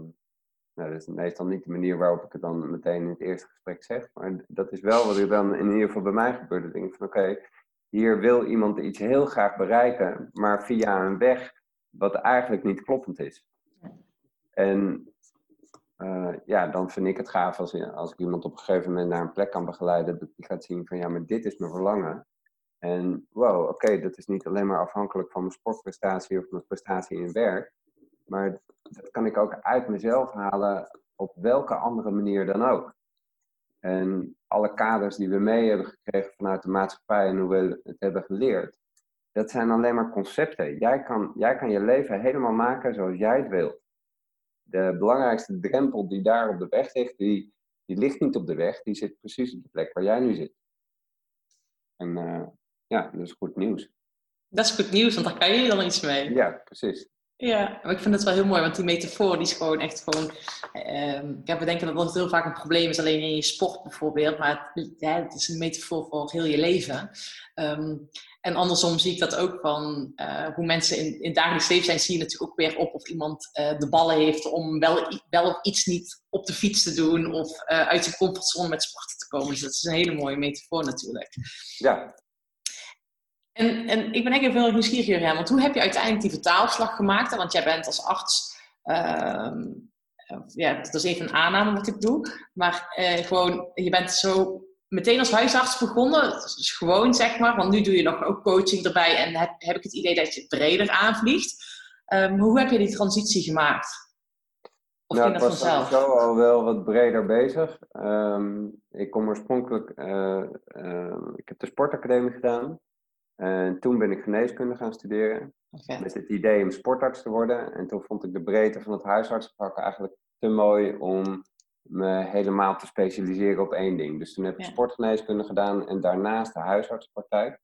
nou, dat is meestal niet de manier waarop ik het dan meteen in het eerste gesprek zeg, maar dat is wel wat er dan in ieder geval bij mij gebeurt. Ik denk van oké, hier wil iemand iets heel graag bereiken, maar via een weg wat eigenlijk niet kloppend is. En eh, ja, dan vind ik het gaaf als, als ik iemand op een gegeven moment naar een plek kan begeleiden, dat die gaat zien van ja, maar dit is mijn verlangen. En wow, oké, dat is niet alleen maar afhankelijk van mijn sportprestatie of mijn prestatie in werk, maar dat kan ik ook uit mezelf halen op welke andere manier dan ook. En alle kaders die we mee hebben gekregen vanuit de maatschappij en hoe we het hebben geleerd, dat zijn alleen maar concepten. Jij kan, jij kan je leven helemaal maken zoals jij het wilt. De belangrijkste drempel die daar op de weg ligt, die, die ligt niet op de weg, die zit precies op de plek waar jij nu zit. En eh, ja, dat is goed nieuws. Dat is goed nieuws, want daar kan je dan iets mee. Ja, precies. Ja, maar ik vind het wel heel mooi, want die metafoor die is gewoon echt gewoon... ehm, ik heb bedenken dat dat heel vaak een probleem is, alleen in je sport bijvoorbeeld. Maar het, ja, het is een metafoor voor heel je leven. Ehm, en andersom zie ik dat ook van eh, hoe mensen in, in het dagelijks leven zijn, zie je natuurlijk ook weer op of iemand eh, de ballen heeft om wel, wel of iets niet op de fiets te doen of eh, uit zijn comfortzone met sporten te komen. Dus dat is een hele mooie metafoor natuurlijk. Ja, En, en ik ben eigenlijk heel nieuwsgierig, Jurgen, want hoe heb je uiteindelijk die vertaalslag gemaakt? Want jij bent als arts, ehm, ja, dat is even een aanname wat ik doe, maar eh, gewoon, je bent zo meteen als huisarts begonnen, dus gewoon zeg maar, want nu doe je nog ook coaching erbij en heb, heb ik het idee dat je het breder aanvliegt. Ehm, hoe heb je die transitie gemaakt? Of nou, ik was sowieso al wel wat breder bezig. Ehm, ik kom oorspronkelijk, eh, ik heb de sportacademie gedaan. En toen ben ik geneeskunde gaan studeren. Met het idee om sportarts te worden. En toen vond ik de breedte van het huisartsenvak eigenlijk te mooi om me helemaal te specialiseren op één ding. Dus toen heb ik Ja. sportgeneeskunde gedaan en daarnaast de huisartspraktijk.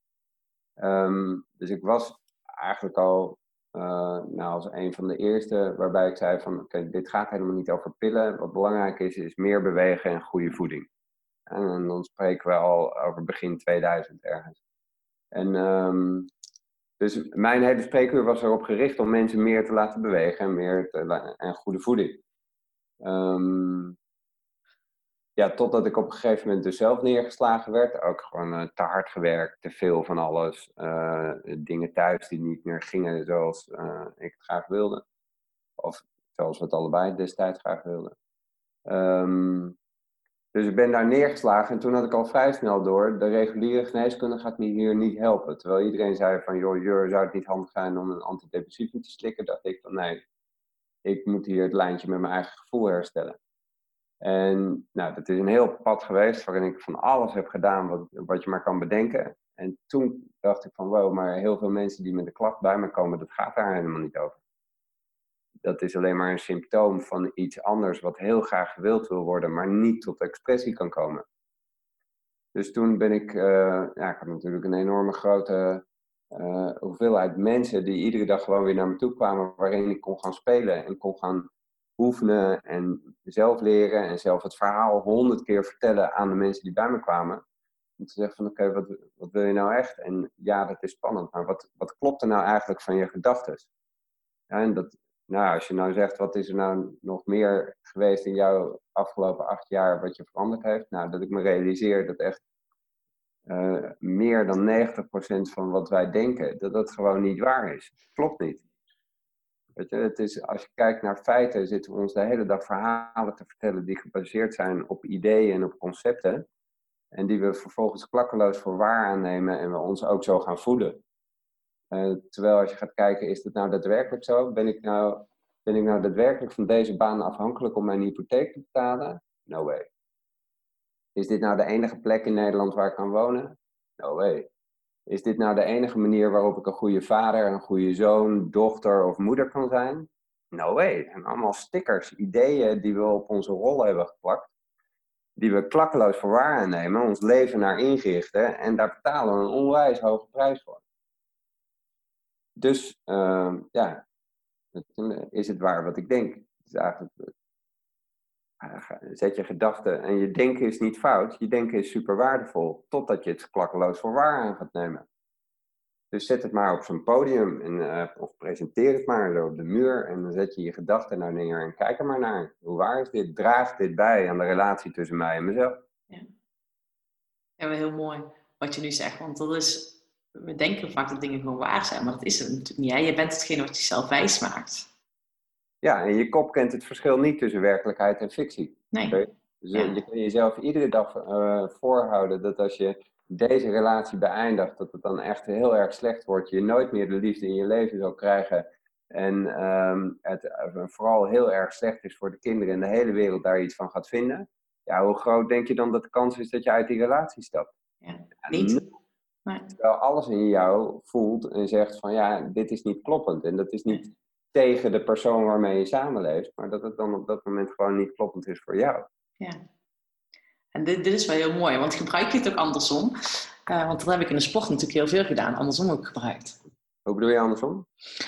Ehm, dus ik was eigenlijk al eh, nou, als een van de eerste waarbij ik zei van oké, dit gaat helemaal niet over pillen. Wat belangrijk is, is meer bewegen en goede voeding. En dan spreken we al over begin 2000 ergens. En ehm, dus mijn hele spreekuur was erop gericht om mensen meer te laten bewegen en, meer en goede voeding. Ehm, ja, totdat ik op een gegeven moment dus zelf neergeslagen werd. Ook gewoon eh, te hard gewerkt, te veel van alles. eh, dingen thuis die niet meer gingen zoals eh, ik het graag wilde. Of zoals we het allebei destijds graag wilden. Ehm, dus ik ben daar neergeslagen en toen had ik al vrij snel door, de reguliere geneeskunde gaat me hier niet helpen. Terwijl iedereen zei van, joh, Jur, zou het niet handig zijn om een antidepressivum te slikken? Dacht ik van, nee, ik moet hier het lijntje met mijn eigen gevoel herstellen. En nou, dat is een heel pad geweest waarin ik van alles heb gedaan wat, wat je maar kan bedenken. En toen dacht ik van, wow, maar heel veel mensen die met de klacht bij me komen, dat gaat daar helemaal niet over. Dat is alleen maar een symptoom van iets anders wat heel graag gewild wil worden, maar niet tot expressie kan komen. Dus toen ben ik, eh, ja, ik had natuurlijk een enorme grote eh, hoeveelheid mensen die iedere dag gewoon weer naar me toe kwamen, waarin ik kon gaan spelen en kon gaan oefenen en zelf leren en zelf het verhaal honderd keer vertellen aan de mensen die bij me kwamen. Om te zeggen van oké, wat, wat wil je nou echt? En ja, dat is spannend, maar wat, wat klopt er nou eigenlijk van je gedachten? Ja, en dat, nou, als je nou zegt, wat is er nou nog meer geweest in jouw afgelopen acht jaar wat je veranderd heeft? Nou, dat ik me realiseer dat echt eh, meer dan 90% van wat wij denken, dat dat gewoon niet waar is. Klopt niet. Weet je, het is, als je kijkt naar feiten, zitten we ons de hele dag verhalen te vertellen die gebaseerd zijn op ideeën en op concepten. En die we vervolgens klakkeloos voor waar aannemen en we ons ook zo gaan voeden. Eh, terwijl als je gaat kijken, is het nou daadwerkelijk zo? Ben ik nou, ben ik nou daadwerkelijk van deze baan afhankelijk om mijn hypotheek te betalen? No way. Is dit nou de enige plek in Nederland waar ik kan wonen? No way. Is dit nou de enige manier waarop ik een goede vader, een goede zoon, dochter of moeder kan zijn? No way. Zijn allemaal stickers, ideeën die we op onze rol hebben geplakt. Die we klakkeloos voor waar aannemen, ons leven naar ingerichten en daar betalen we een onwijs hoge prijs voor. Dus ehm, ja, is het waar wat ik denk? Het is eigenlijk, eh, zet je gedachten en je denken is niet fout. Je denken is super waardevol, totdat je het klakkeloos voor waar aan gaat nemen. Dus zet het maar op zo'n podium en, eh, of presenteer het maar op de muur en dan zet je je gedachten nou neer en kijk er maar naar. Hoe waar is dit? Draagt dit bij aan de relatie tussen mij en mezelf? Ja, wel heel mooi wat je nu zegt. Want dat is, we denken vaak dat dingen gewoon waar zijn, maar dat is het natuurlijk niet. Hè? Je bent hetgene wat je zelf wijs maakt. Ja, en je kop kent het verschil niet tussen werkelijkheid en fictie. Nee. Dus eh, Ja. je kan jezelf iedere dag eh, voorhouden dat als je deze relatie beëindigt, dat het dan echt heel erg slecht wordt. Je nooit meer de liefde in je leven zal krijgen. En ehm, het eh, vooral heel erg slecht is voor de kinderen en de hele wereld daar iets van gaat vinden. Ja, hoe groot denk je dan dat de kans is dat je uit die relatie stapt? Ja, niet. Nee. Terwijl alles in jou voelt en zegt van ja, dit is niet kloppend. En dat is niet tegen de persoon waarmee je samenleeft, maar dat het dan op dat moment gewoon niet kloppend is voor jou. Ja. En dit, dit is wel heel mooi, want gebruik je het ook andersom? Eh, want dat heb ik in de sport natuurlijk heel veel gedaan, andersom ook gebruikt. Hoe bedoel je andersom?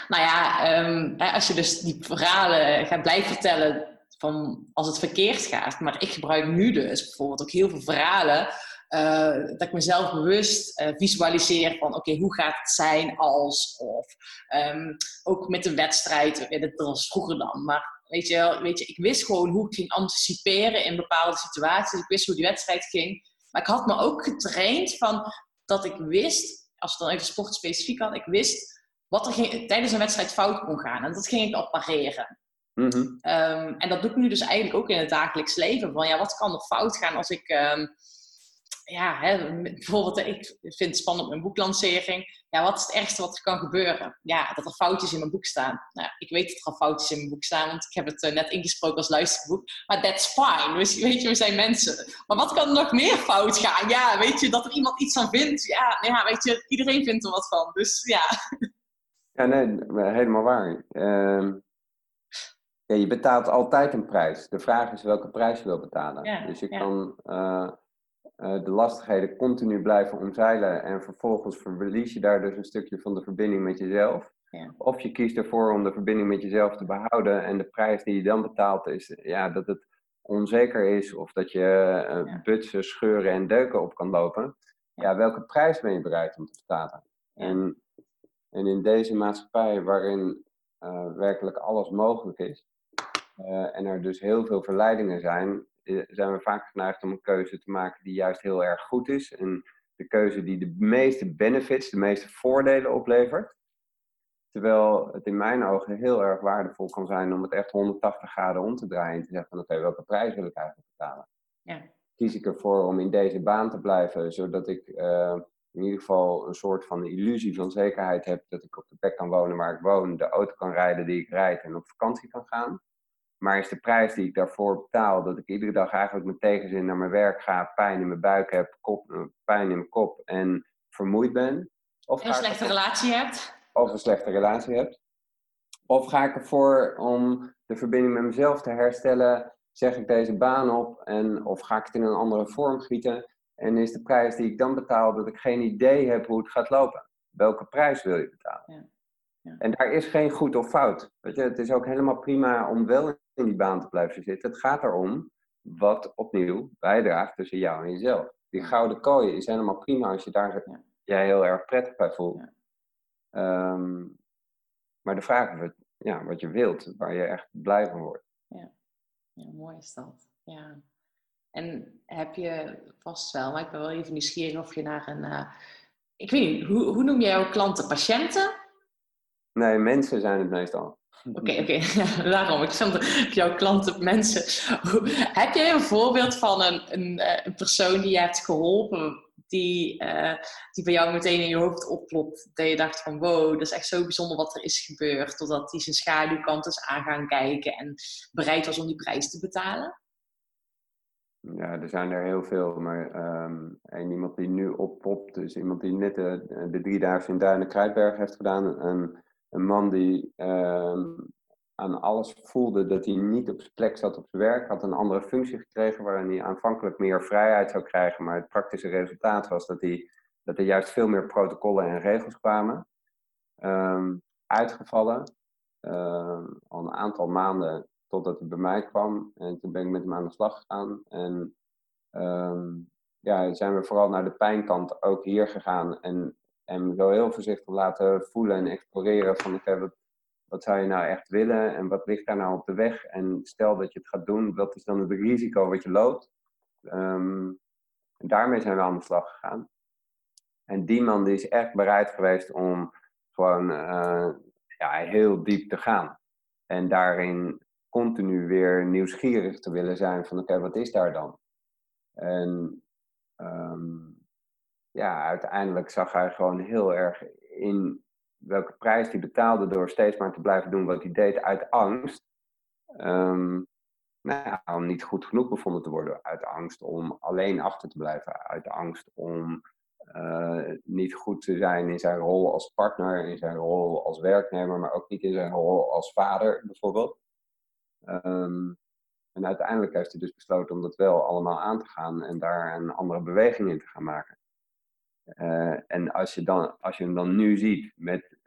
Nou ja, ehm, hè, als je dus die verhalen gaat blijven vertellen van als het verkeerd gaat. Maar ik gebruik nu dus bijvoorbeeld ook heel veel verhalen. Eh, dat ik mezelf bewust eh, visualiseer van oké, hoe gaat het zijn als of ehm, ook met de wedstrijd, eh, dat was vroeger dan, maar weet je, wel, weet je, ik wist gewoon hoe ik ging anticiperen in bepaalde situaties. Ik wist hoe die wedstrijd ging. Maar ik had me ook getraind van dat ik wist, als we dan even sport specifiek had, ik wist wat er ging, tijdens een wedstrijd fout kon gaan. En dat ging ik al pareren. Mhm. Ehm, en dat doe ik nu dus eigenlijk ook in het dagelijks leven. Van ja, wat kan er fout gaan als ik, ehm, ja, hè, bijvoorbeeld, ik vind het spannend op mijn boeklancering. Ja, wat is het ergste wat er kan gebeuren? Ja, dat er foutjes in mijn boek staan. Nou, ik weet dat er al foutjes in mijn boek staan, want ik heb het eh, net ingesproken als luisterboek. Maar that's fine. Dus, weet je, we zijn mensen. Maar wat kan er nog meer fout gaan? Ja, weet je, dat er iemand iets van vindt. Ja, ja weet je, iedereen vindt er wat van. Dus ja, Ja, nee, helemaal waar. Ehm, Ja, je betaalt altijd een prijs. De vraag is welke prijs je wil betalen. Ja, dus je ja. kan eh, de lastigheden continu blijven omzeilen en vervolgens verlies je daar dus een stukje van de verbinding met jezelf. Ja. Of je kiest ervoor om de verbinding met jezelf te behouden en de prijs die je dan betaalt is ja, dat het onzeker is of dat je eh, Ja. butsen, scheuren en deuken op kan lopen. Ja, welke prijs ben je bereid om te betalen? En, en in deze maatschappij waarin eh, werkelijk alles mogelijk is, eh, en er dus heel veel verleidingen zijn, eh, zijn we vaak geneigd om een keuze te maken die juist heel erg goed is. En de keuze die de meeste benefits, de meeste voordelen oplevert. Terwijl het in mijn ogen heel erg waardevol kan zijn om het echt 180 graden om te draaien en te zeggen van oké, welke prijs wil ik eigenlijk betalen? Ja. Kies ik ervoor om in deze baan te blijven, zodat ik eh, in ieder geval een soort van illusie van zekerheid heb dat ik op de plek kan wonen waar ik woon, de auto kan rijden die ik rijd en op vakantie kan gaan. Maar is de prijs die ik daarvoor betaal dat ik iedere dag eigenlijk met tegenzin naar mijn werk ga, pijn in mijn buik heb, kop, eh, pijn in mijn kop en vermoeid ben? Of En een slechte relatie hebt. of een slechte relatie hebt? Of ga ik ervoor om de verbinding met mezelf te herstellen? Zeg ik deze baan op en of ga ik het in een andere vorm gieten? En is de prijs die ik dan betaal dat ik geen idee heb hoe het gaat lopen? Welke prijs wil je betalen? Ja. Ja. En daar is geen goed of fout. Weet je, het is ook helemaal prima om wel in die baan te blijven zitten. Het gaat erom wat opnieuw bijdraagt tussen jou en jezelf. Die gouden kooi is helemaal prima als je daar Ja. jij heel erg prettig bij voelt. Ja. Ehm, maar de vraag is wat, ja, wat je wilt, waar je echt blij van wordt. Ja, mooi is dat. Ja. En heb je vast wel, maar ik ben wel even nieuwsgierig of je naar een. eh, ik weet niet, hoe, hoe noem jij jouw klanten? Patiënten? Nee, mensen zijn het meestal. Oké, oké. Ja, daarom. Ik dat jouw klanten mensen. Heb jij een voorbeeld van een, een, eh, een persoon die je hebt geholpen, die, eh, die bij jou meteen in je hoofd opklopt? Dat je dacht van wow, dat is echt zo bijzonder wat er is gebeurd. Totdat hij zijn schaduwkant is aan gaan kijken en bereid was om die prijs te betalen? Ja, er zijn er heel veel, maar ehm, en iemand die nu oppopt, is iemand die net de, de drie dagen in Duinen Kruidberg heeft gedaan. Een, een man die ehm, aan alles voelde dat hij niet op zijn plek zat op zijn werk, had een andere functie gekregen waarin hij aanvankelijk meer vrijheid zou krijgen, maar het praktische resultaat was dat, hij, dat er juist veel meer protocollen en regels kwamen. Ehm, uitgevallen, ehm, al een aantal maanden totdat hij bij mij kwam. En toen ben ik met hem aan de slag gegaan. En ja, zijn we vooral naar de pijnkant ook hier gegaan. En hem zo heel voorzichtig laten voelen en exploreren van oké, wat, wat zou je nou echt willen en wat ligt daar nou op de weg? En stel dat je het gaat doen, wat is dan het risico wat je loopt? Ehm, en daarmee zijn we aan de slag gegaan. En die man die is echt bereid geweest om gewoon eh, ja, heel diep te gaan. En daarin continu weer nieuwsgierig te willen zijn van oké, wat is daar dan? En ehm, ja, uiteindelijk zag hij gewoon heel erg in welke prijs hij betaalde door steeds maar te blijven doen wat hij deed uit angst. Ehm, nou om niet goed genoeg bevonden te worden. Uit angst om alleen achter te blijven. Uit angst om eh, niet goed te zijn in zijn rol als partner, in zijn rol als werknemer, maar ook niet in zijn rol als vader bijvoorbeeld. Ehm, en uiteindelijk heeft hij dus besloten om dat wel allemaal aan te gaan en daar een andere beweging in te gaan maken. Eh, en als je, dan, als je hem dan nu ziet met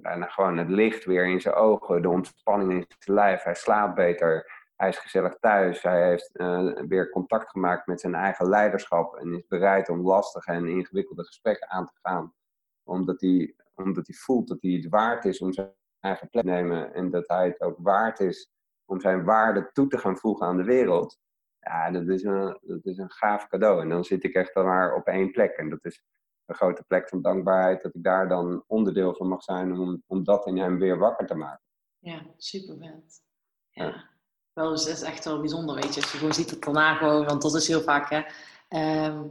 bijna gewoon het licht weer in zijn ogen, de ontspanning in zijn lijf, hij slaapt beter, hij is gezellig thuis, hij heeft eh, weer contact gemaakt met zijn eigen leiderschap en is bereid om lastige en ingewikkelde gesprekken aan te gaan, omdat hij, omdat hij voelt dat hij het waard is om zijn eigen plek te nemen en dat hij het ook waard is om zijn waarde toe te gaan voegen aan de wereld. Ja, dat is een, dat is een gaaf cadeau. En dan zit ik echt dan maar op één plek. En dat is een grote plek van dankbaarheid dat ik daar dan onderdeel van mag zijn om, om dat in hem weer wakker te maken. Ja, super vet. Ja. Ja. Wel, dus dat is echt wel bijzonder, weet je. Als je gewoon ziet het daarna gewoon, want dat is heel vaak, hè. ehm,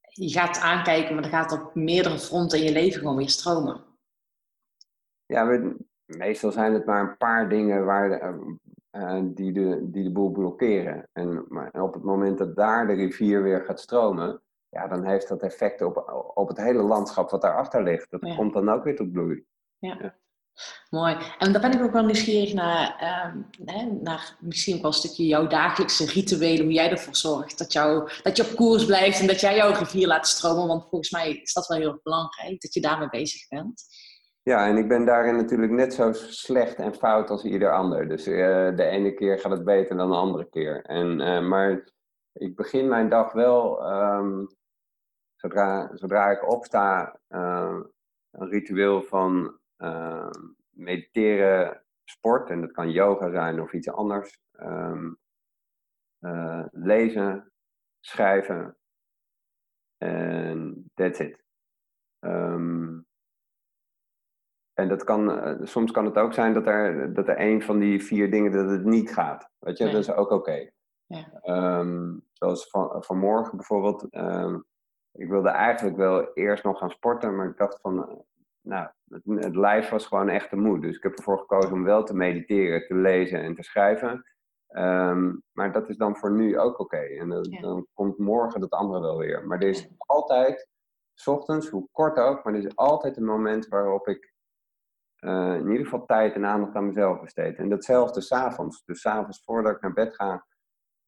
je gaat aankijken, maar er gaat op meerdere fronten in je leven gewoon weer stromen. Ja, we, meestal zijn het maar een paar dingen waar eh, die, de, die de boel blokkeren. En maar op het moment dat daar de rivier weer gaat stromen, ja, dan heeft dat effect op, op het hele landschap wat daarachter ligt. Dat Ja. komt dan ook weer tot bloei. Ja. Ja. Mooi. En daar ben ik ook wel nieuwsgierig naar, ehm, hè, naar misschien ook wel een stukje jouw dagelijkse rituelen, hoe jij ervoor zorgt dat, jou, dat je op koers blijft en dat jij jouw rivier laat stromen. Want volgens mij is dat wel heel erg belangrijk, dat je daarmee bezig bent. Ja, en ik ben daarin natuurlijk net zo slecht en fout als ieder ander. Dus eh, de ene keer gaat het beter dan de andere keer. En, eh, maar ik begin mijn dag wel, ehm, zodra, zodra ik opsta, eh, een ritueel van ehm, mediteren, sport. En dat kan yoga zijn of iets anders. Ehm, eh, lezen, schrijven. En that's it. Ehm, en dat kan, eh, soms kan het ook zijn dat er, dat er een van die vier dingen dat het niet gaat. Weet je, Nee. dat is ook oké. Ja. Ehm, zoals van, vanmorgen bijvoorbeeld. ehm, ik wilde eigenlijk wel eerst nog gaan sporten, maar ik dacht van, eh, nou, het, het lijf was gewoon echt te moe. Dus ik heb ervoor gekozen om wel te mediteren, te lezen en te schrijven. Ehm, maar dat is dan voor nu ook oké. En dan, Ja. dan komt morgen dat andere wel weer. Maar er is Ja. altijd, s ochtends, hoe kort ook, maar er is altijd een moment waarop ik eh, in ieder geval tijd en aandacht aan mezelf besteed. En datzelfde s'avonds. Dus s'avonds voordat ik naar bed ga,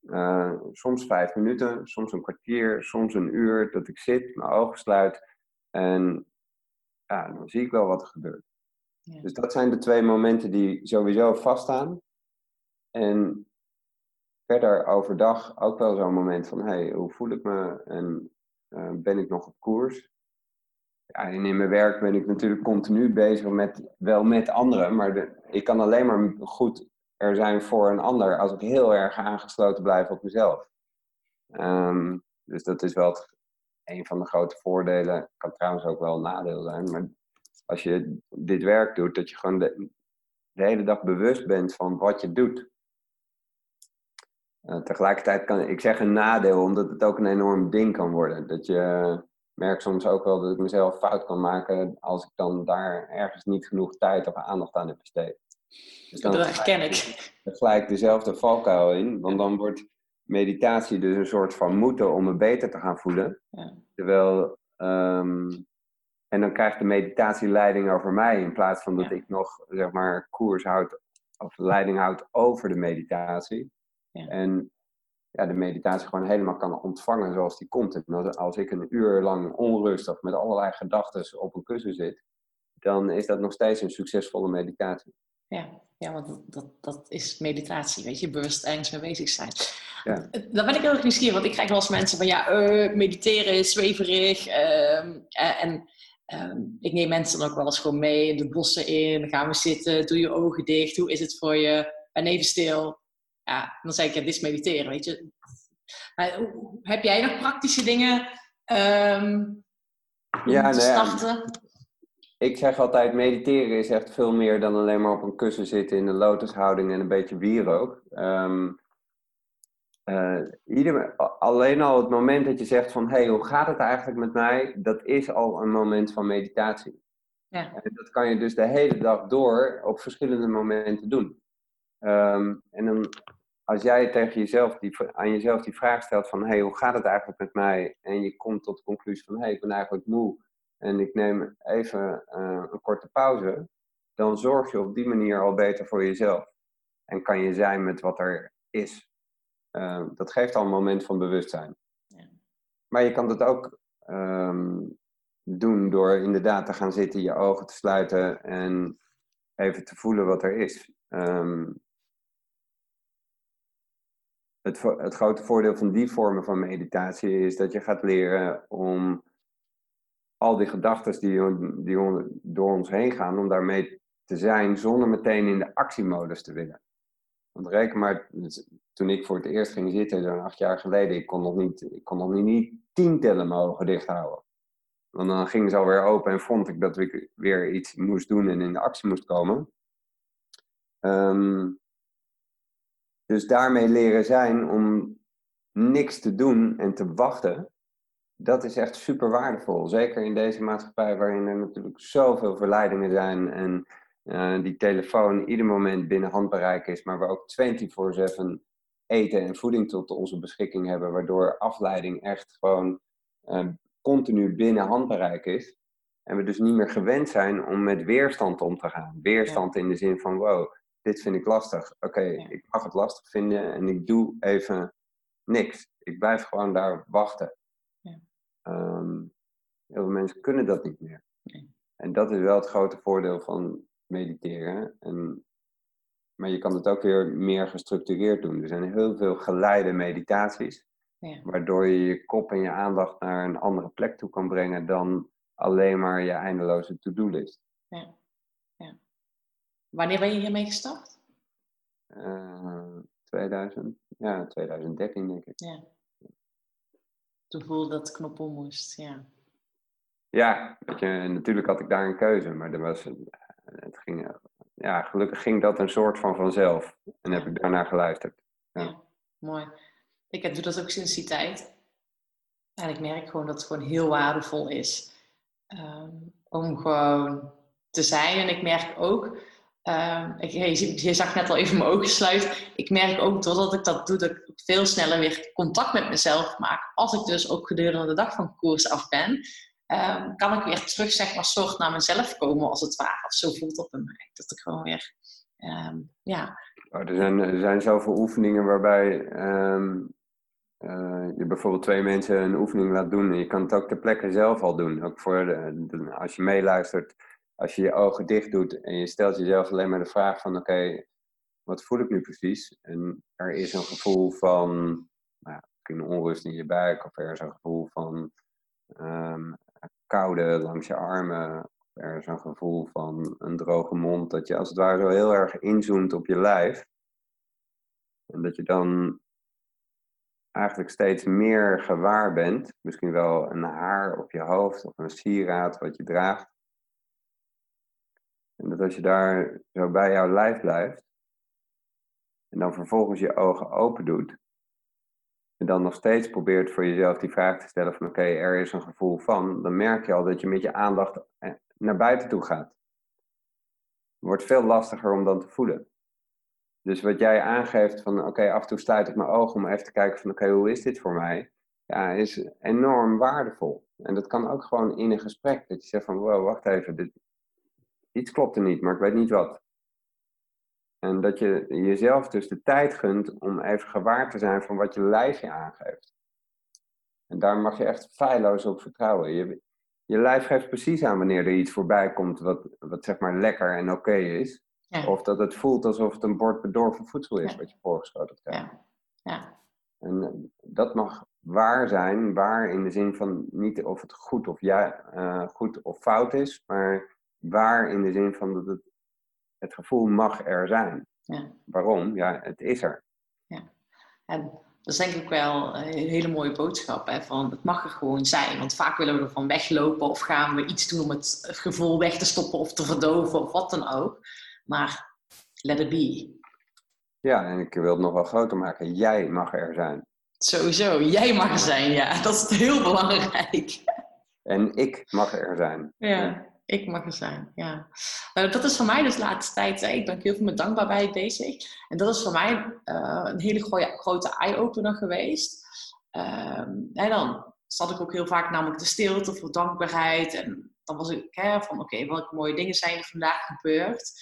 eh, soms vijf minuten, soms een kwartier, soms een uur, dat ik zit, mijn ogen sluit en ja, dan zie ik wel wat er gebeurt. Ja. Dus dat zijn de twee momenten die sowieso vaststaan. En verder overdag ook wel zo'n moment van, hey, hoe voel ik me en eh, ben ik nog op koers? Ja, in mijn werk ben ik natuurlijk continu bezig met, wel met anderen, maar ik kan alleen maar goed er zijn voor een ander als ik heel erg aangesloten blijf op mezelf. Ehm, dus dat is wel een van de grote voordelen. Kan trouwens ook wel een nadeel zijn, maar als je dit werk doet, dat je gewoon de, de hele dag bewust bent van wat je doet. Eh, tegelijkertijd kan ik zeg een nadeel, omdat het ook een enorm ding kan worden. Dat je merkt soms ook wel dat ik mezelf fout kan maken als ik dan daar ergens niet genoeg tijd of aandacht aan heb besteed. Dus dan Dat herken ik. er gelijk dezelfde valkuil in, want dan wordt meditatie dus een soort van moeten om me beter te gaan voelen. Ja. Terwijl, ehm, en dan krijgt de meditatie leiding over mij in plaats van dat Ja. ik nog, zeg maar, koers houd of leiding houd over de meditatie. Ja. En ja, de meditatie gewoon helemaal kan ontvangen zoals die komt. En als, ik een uur lang onrustig met allerlei gedachten op een kussen zit, dan is dat nog steeds een succesvolle meditatie. Ja, ja want dat, dat, is meditatie, weet je, bewust ergens mee bezig zijn. Ja. Dan ben ik heel erg nieuwsgierig, want ik krijg wel eens mensen van, ja, eh, mediteren is zweverig. ehm, eh, en ehm, ik neem mensen dan ook wel eens gewoon mee de bossen in, dan gaan we zitten, doe je ogen dicht, hoe is het voor je? Ben even stil. Ja, dan zeg ik, ja, dit is mediteren, weet je. Maar heb jij nog praktische dingen om Ja, te nou starten? Ik zeg altijd, mediteren is echt veel meer dan alleen maar op een kussen zitten in een lotushouding en een beetje wierook. Ehm, eh, ieder, alleen al het moment dat je zegt van, hé, hey, hoe gaat het eigenlijk met mij? Dat is al een moment van meditatie. Ja. En dat kan je dus de hele dag door op verschillende momenten doen. Ehm, en dan, als jij tegen jezelf die, aan jezelf die vraag stelt van, hé, hey, hoe gaat het eigenlijk met mij? En je komt tot de conclusie van, hé, hey, ik ben eigenlijk moe en ik neem even eh, een korte pauze, dan zorg je op die manier al beter voor jezelf. En kan je zijn met wat er is. Eh, dat geeft al een moment van bewustzijn. Ja. Maar je kan dat ook ehm, doen door inderdaad te gaan zitten, je ogen te sluiten en even te voelen wat er is. Ehm, het, het grote voordeel van die vormen van meditatie is dat je gaat leren om al die gedachten die, die door ons heen gaan, om daarmee te zijn zonder meteen in de actiemodus te willen. Want reken maar, dus toen ik voor het eerst ging zitten, zo'n acht jaar geleden, ik kon nog niet, ik kon nog niet, niet tien dicht houden. Want dan ging ze alweer open en vond ik dat ik weer iets moest doen en in de actie moest komen. Ehm, dus daarmee leren zijn om niks te doen en te wachten, dat is echt super waardevol. Zeker in deze maatschappij waarin er natuurlijk zoveel verleidingen zijn en eh, die telefoon ieder moment binnen handbereik is, maar we ook 24/7 eten en voeding tot onze beschikking hebben, waardoor afleiding echt gewoon eh, continu binnen handbereik is. En we dus niet meer gewend zijn om met weerstand om te gaan. Weerstand in de zin van, wow, dit vind ik lastig. Oké, Ja. ik mag het lastig vinden en ik doe even niks. Ik blijf gewoon daar wachten. Ja. Ehm, heel veel mensen kunnen dat niet meer. Nee. En dat is wel het grote voordeel van mediteren. En, maar je kan het ook weer meer gestructureerd doen. Er zijn heel veel geleide meditaties Ja. waardoor je je kop en je aandacht naar een andere plek toe kan brengen dan alleen maar je eindeloze to-do-list. Wanneer ben je hiermee gestart? Eh 2000, ja, 2013 denk ik. Ja. Toen voelde dat knop om moest, ja. Ja, weet je, natuurlijk had ik daar een keuze, maar er was, een- het ging, eh, ja, gelukkig ging dat een soort van vanzelf. En heb Ja. ik daarnaar geluisterd. Ja. Ja, mooi. Ik doe dat ook sinds die tijd. En ik merk gewoon dat het gewoon heel waardevol is ehm, om gewoon te zijn. En ik merk ook, ehm, ik, je, zag net al even mijn ogen sluiten. Ik merk ook doordat ik dat doe, dat ik veel sneller weer contact met mezelf maak. Als ik dus ook gedurende de dag van koers af ben, ehm, kan ik weer terug, zeg maar, soort naar mezelf komen als het ware. Of zo voelt dat bij mij. Dat ik gewoon weer, ehm, ja, er, zijn, er zijn zoveel oefeningen waarbij eh, je bijvoorbeeld twee mensen een oefening laat doen. En je kan het ook ter plekke zelf al doen. Ook voor als je meeluistert, als je je ogen dicht doet en je stelt jezelf alleen maar de vraag van oké, wat voel ik nu precies? En er is een gevoel van nou, misschien onrust in je buik of er is een gevoel van ehm, koude langs je armen. Er is een gevoel van een droge mond, dat je als het ware zo heel erg inzoomt op je lijf. En dat je dan eigenlijk steeds meer gewaar bent. Misschien wel een haar op je hoofd of een sieraad wat je draagt. En dat als je daar zo bij jouw lijf blijft. En dan vervolgens je ogen open doet. En dan nog steeds probeert voor jezelf die vraag te stellen van oké, er is een gevoel van. Dan merk je al dat je met je aandacht eh, naar buiten toe gaat. Het wordt veel lastiger om dan te voelen. Dus wat jij aangeeft van oké, af en toe sluit ik mijn ogen om even te kijken van oké, hoe is dit voor mij? Ja, is enorm waardevol. En dat kan ook gewoon in een gesprek. Dat je zegt van wow, wacht even, dit, iets klopt er niet, maar ik weet niet wat. En dat je jezelf dus de tijd gunt om even gewaar te zijn van wat je lijf je aangeeft. En daar mag je echt feilloos op vertrouwen. Je, je lijf geeft precies aan wanneer er iets voorbij komt wat, wat zeg maar lekker en oké is. ja, Of dat het voelt alsof het een bord bedorven voedsel is Ja. wat je voorgeschoten krijgt. ja, ja. En eh, dat mag waar zijn, waar in de zin van niet of het goed of, ja, eh, goed of fout is, maar waar in de zin van dat het, het gevoel mag er zijn. Ja. Waarom? Ja, het is er. En dat is denk ik wel een hele mooie boodschap. Hè? Van, het mag er gewoon zijn. Want vaak willen we ervan weglopen of gaan we iets doen om het gevoel weg te stoppen of te verdoven of wat dan ook. Maar let it be. Ja, en ik wil het nog wel groter maken. Jij mag er zijn. Sowieso, jij mag er zijn, ja. Dat is heel belangrijk. En ik mag er zijn. Ja, ik mag er zijn, ja. Nou, dat is voor mij dus de laatste tijd, hè, ik ben heel veel met dankbaarheid bezig. En dat is voor mij eh, een hele grote eye-opener geweest. Ehm, en dan zat ik ook heel vaak namelijk de stilte voor dankbaarheid. En dan was ik hè, van, oké, welke mooie dingen zijn er vandaag gebeurd?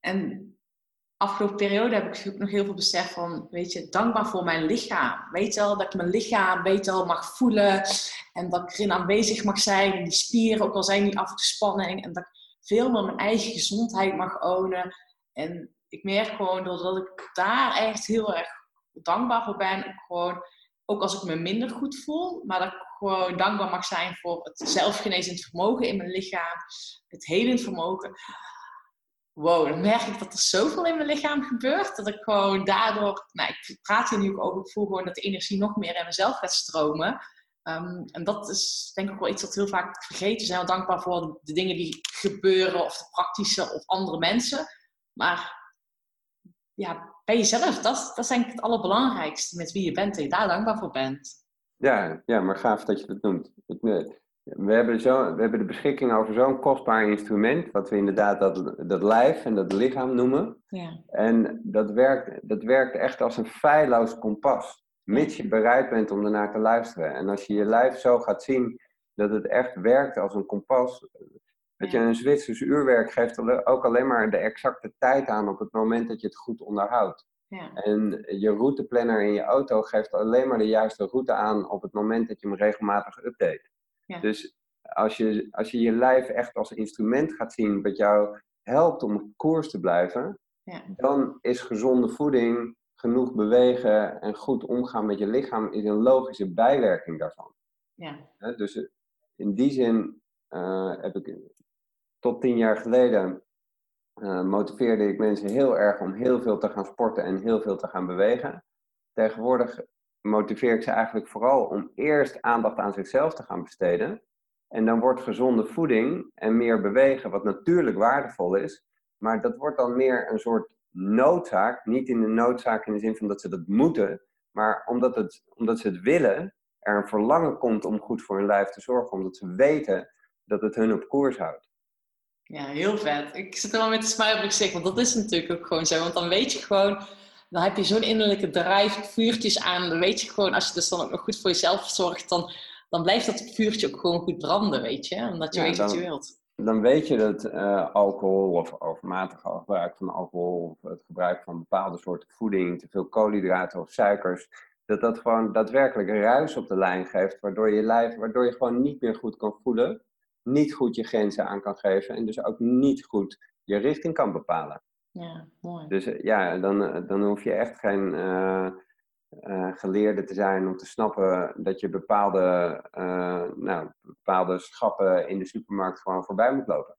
En afgelopen periode heb ik ook nog heel veel besef van, weet je, dankbaar voor mijn lichaam. Weet wel, dat ik mijn lichaam beter mag voelen en dat ik erin aanwezig mag zijn. En die spieren, ook al zijn die af en. En dat ik veel meer mijn eigen gezondheid mag ownen. En ik merk gewoon doordat ik daar echt heel erg dankbaar voor ben. Gewoon, ook als ik me minder goed voel, maar dat ik gewoon dankbaar mag zijn voor het zelfgenezend vermogen in mijn lichaam. Het helend vermogen. Wow, dan merk ik dat er zoveel in mijn lichaam gebeurt. Dat ik gewoon daardoor, nou, ik praat hier nu ook over, ik voel gewoon dat de energie nog meer in mezelf gaat stromen. Ehm, en dat is denk ik wel iets wat heel vaak vergeten. We zijn wel dankbaar voor de, de dingen die gebeuren, of de praktische, of andere mensen. Maar ja, bij jezelf, dat, dat is denk ik het allerbelangrijkste met wie je bent en je daar dankbaar voor bent. Ja, ja, maar gaaf dat je dat noemt. Ik, eh, We hebben, zo, we hebben de beschikking over zo'n kostbaar instrument, wat we inderdaad dat, dat lijf en dat lichaam noemen. Ja, En dat werkt, dat werkt echt als een feilloos kompas. Mits je bereid bent om ernaar te luisteren. En als je je lijf zo gaat zien Dat het echt werkt als een kompas. Dat je een Zwitsers uurwerk geeft ook alleen maar de exacte tijd aan op het moment dat je het goed onderhoudt. Ja. En je routeplanner in je auto geeft alleen maar de juiste route aan op het moment dat je hem regelmatig update. Ja. Dus als je, als je je lijf echt als instrument gaat zien wat jou helpt om op koers te blijven, Ja. dan is gezonde voeding, genoeg bewegen en goed omgaan met je lichaam is een logische bijwerking daarvan. Ja. Dus eh, in die zin eh, heb ik tot tien jaar geleden eh, motiveerde ik mensen heel erg om heel veel te gaan sporten en heel veel te gaan bewegen. Tegenwoordig motiveer ik ze eigenlijk vooral om eerst aandacht aan zichzelf te gaan besteden. En dan wordt gezonde voeding en meer bewegen, wat natuurlijk waardevol is, maar dat wordt dan meer een soort noodzaak. Niet in de noodzaak in de zin van dat ze dat moeten, maar omdat, het, omdat ze het willen, er een verlangen komt om goed voor hun lijf te zorgen, omdat ze weten dat het hun op koers houdt. Ja, heel vet. Ik zit er wel met een smile op mijn gezicht, want dat is natuurlijk ook gewoon zo. Want dan weet je gewoon, dan heb je zo'n innerlijke drive, vuurtjes aan. Dan weet je gewoon, als je dus dan ook nog goed voor jezelf zorgt, dan, dan blijft dat vuurtje ook gewoon goed branden, weet je. Omdat je Ja, weet wat dan- je wilt. dan weet je dat eh, alcohol of overmatig gebruik van alcohol of het gebruik van bepaalde soorten voeding, te veel koolhydraten of suikers, dat dat gewoon daadwerkelijk ruis op de lijn geeft, waardoor je lijf, waardoor je gewoon niet meer goed kan voelen, niet goed je grenzen aan kan geven en dus ook niet goed je richting kan bepalen. Ja, mooi. Dus eh, ja, dan, eh, dan hoef je echt geen eh, geleerde te zijn om te snappen dat je bepaalde, nou, bepaalde schappen in de supermarkt gewoon voorbij moet lopen.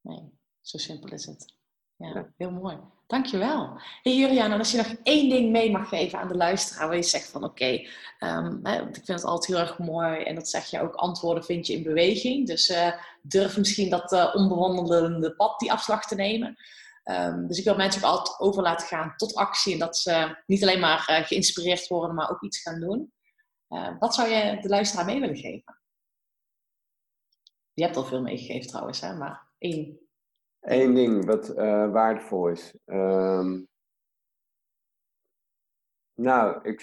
Nee, zo simpel is het. Ja, Ja. heel mooi. Dankjewel. Hey Juriaan, en als je nog één ding mee mag geven aan de luisteraar, waar je zegt van oké, ehm, want ik vind het altijd heel erg mooi en dat zeg je ook, antwoorden vind je in beweging. Dus durf misschien dat onbewandelende pad, die afslag te nemen. Ehm, dus ik wil mensen ook altijd over laten gaan tot actie en dat ze niet alleen maar eh, geïnspireerd worden, maar ook iets gaan doen. Eh, wat zou je de luisteraar mee willen geven? Je hebt al veel meegegeven trouwens, hè? maar één. Eén ding wat eh, waardevol is. Ehm, nou, ik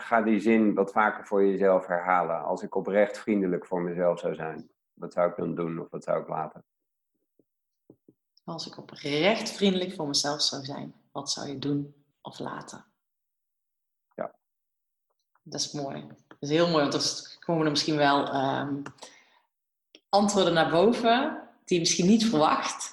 ga die zin wat vaker voor jezelf herhalen. Als ik oprecht vriendelijk voor mezelf zou zijn, wat zou ik dan doen of wat zou ik laten? Als ik oprecht vriendelijk voor mezelf zou zijn, wat zou je doen of laten? Ja. Dat is mooi. Dat is heel mooi, want er komen er misschien wel ehm, antwoorden naar boven die je misschien niet verwacht.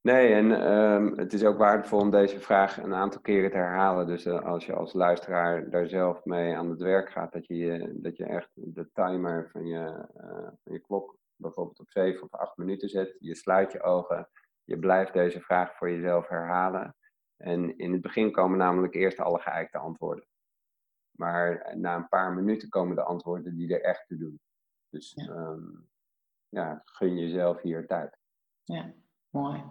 Nee, en ehm, het is ook waardevol om deze vraag een aantal keren te herhalen. Dus eh, als je als luisteraar daar zelf mee aan het werk gaat, dat je, je- dat je echt de timer van je, eh, van je klok bijvoorbeeld op 7 of 8 minuten zet. Je sluit je ogen, je blijft deze vraag voor jezelf herhalen. En in het begin komen namelijk eerst alle geëikte antwoorden. Maar na een paar minuten komen de antwoorden die er echt toe doen. Dus Ja. ehm, ja, gun jezelf hier tijd. Ja, mooi.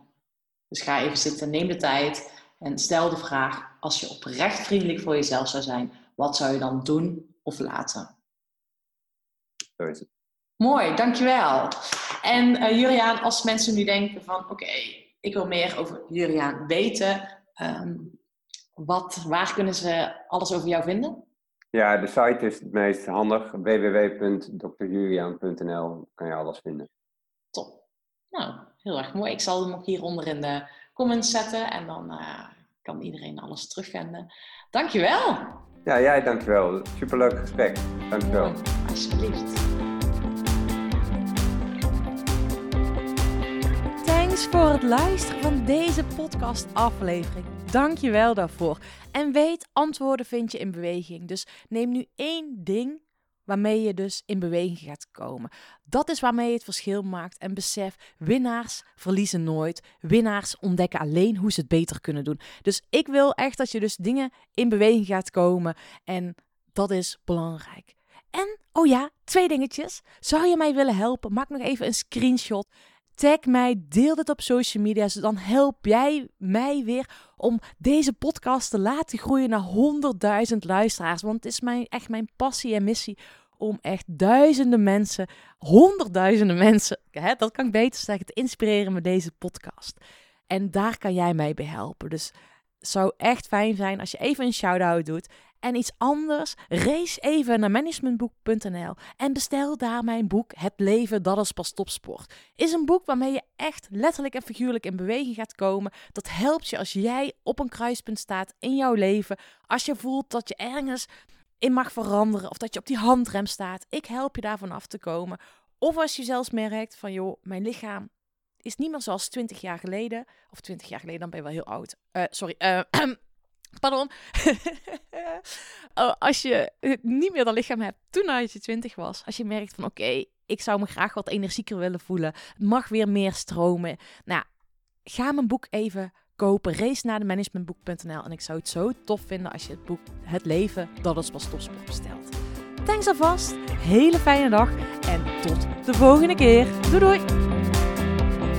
Dus ga even zitten, neem de tijd en stel de vraag: als je oprecht vriendelijk voor jezelf zou zijn, wat zou je dan doen of laten? Zo is het. Mooi, dankjewel. En eh Juriaan, als mensen nu denken van oké, ik wil meer over Juriaan weten, ehm, wat, waar kunnen ze alles over jou vinden? Ja, de site is het meest handig. www.drjulian.nl kan je alles vinden. Top. Nou, heel erg mooi. Ik zal hem ook hieronder in de comments zetten en dan eh, kan iedereen alles terugvinden. Dankjewel. Ja, jij dankjewel. Superleuk gesprek. Dankjewel. Alsjeblieft. Voor het luisteren van deze podcast-aflevering. Dank je wel daarvoor. En weet, antwoorden vind je in beweging. Dus neem nu één ding waarmee je dus in beweging gaat komen. Dat is waarmee je het verschil maakt. En besef, winnaars verliezen nooit. Winnaars ontdekken alleen hoe ze het beter kunnen doen. Dus ik wil echt dat je dus dingen in beweging gaat komen. En dat is belangrijk. En, oh ja, twee dingetjes. Zou je mij willen helpen? Maak nog even een screenshot. Tag mij, deel dit op social media. Dan help jij mij weer om deze podcast te laten groeien naar 100.000 luisteraars. Want het is mijn, echt mijn passie en missie om echt duizenden mensen, honderdduizenden mensen, hè, dat kan ik beter zeggen, te inspireren met deze podcast. En daar kan jij mij bij helpen. Dus het zou echt fijn zijn als je even een shout-out doet. En iets anders, race even naar managementboek.nl en bestel daar mijn boek Het leven dat is pas topsport. Is een boek waarmee je echt letterlijk en figuurlijk in beweging gaat komen. Dat helpt je als jij op een kruispunt staat in jouw leven, als je voelt dat je ergens in mag veranderen of dat je op die handrem staat. Ik help je daarvan af te komen. Of als je zelfs merkt van joh, mijn lichaam is niet meer zoals 20 jaar geleden. Of 20 jaar geleden, dan ben je wel heel oud. Eh, sorry. eh, pardon. Oh, als je niet meer dat lichaam hebt toen als je 20 was. Als je merkt van oké, ik zou me graag wat energieker willen voelen. Mag weer meer stromen. Nou, ga mijn boek even kopen. Race naar de managementboek.nl. En ik zou het zo tof vinden als je het boek Het leven dat is pas topsport bestelt. Thanks alvast. Hele fijne dag. En tot de volgende keer. Doei doei.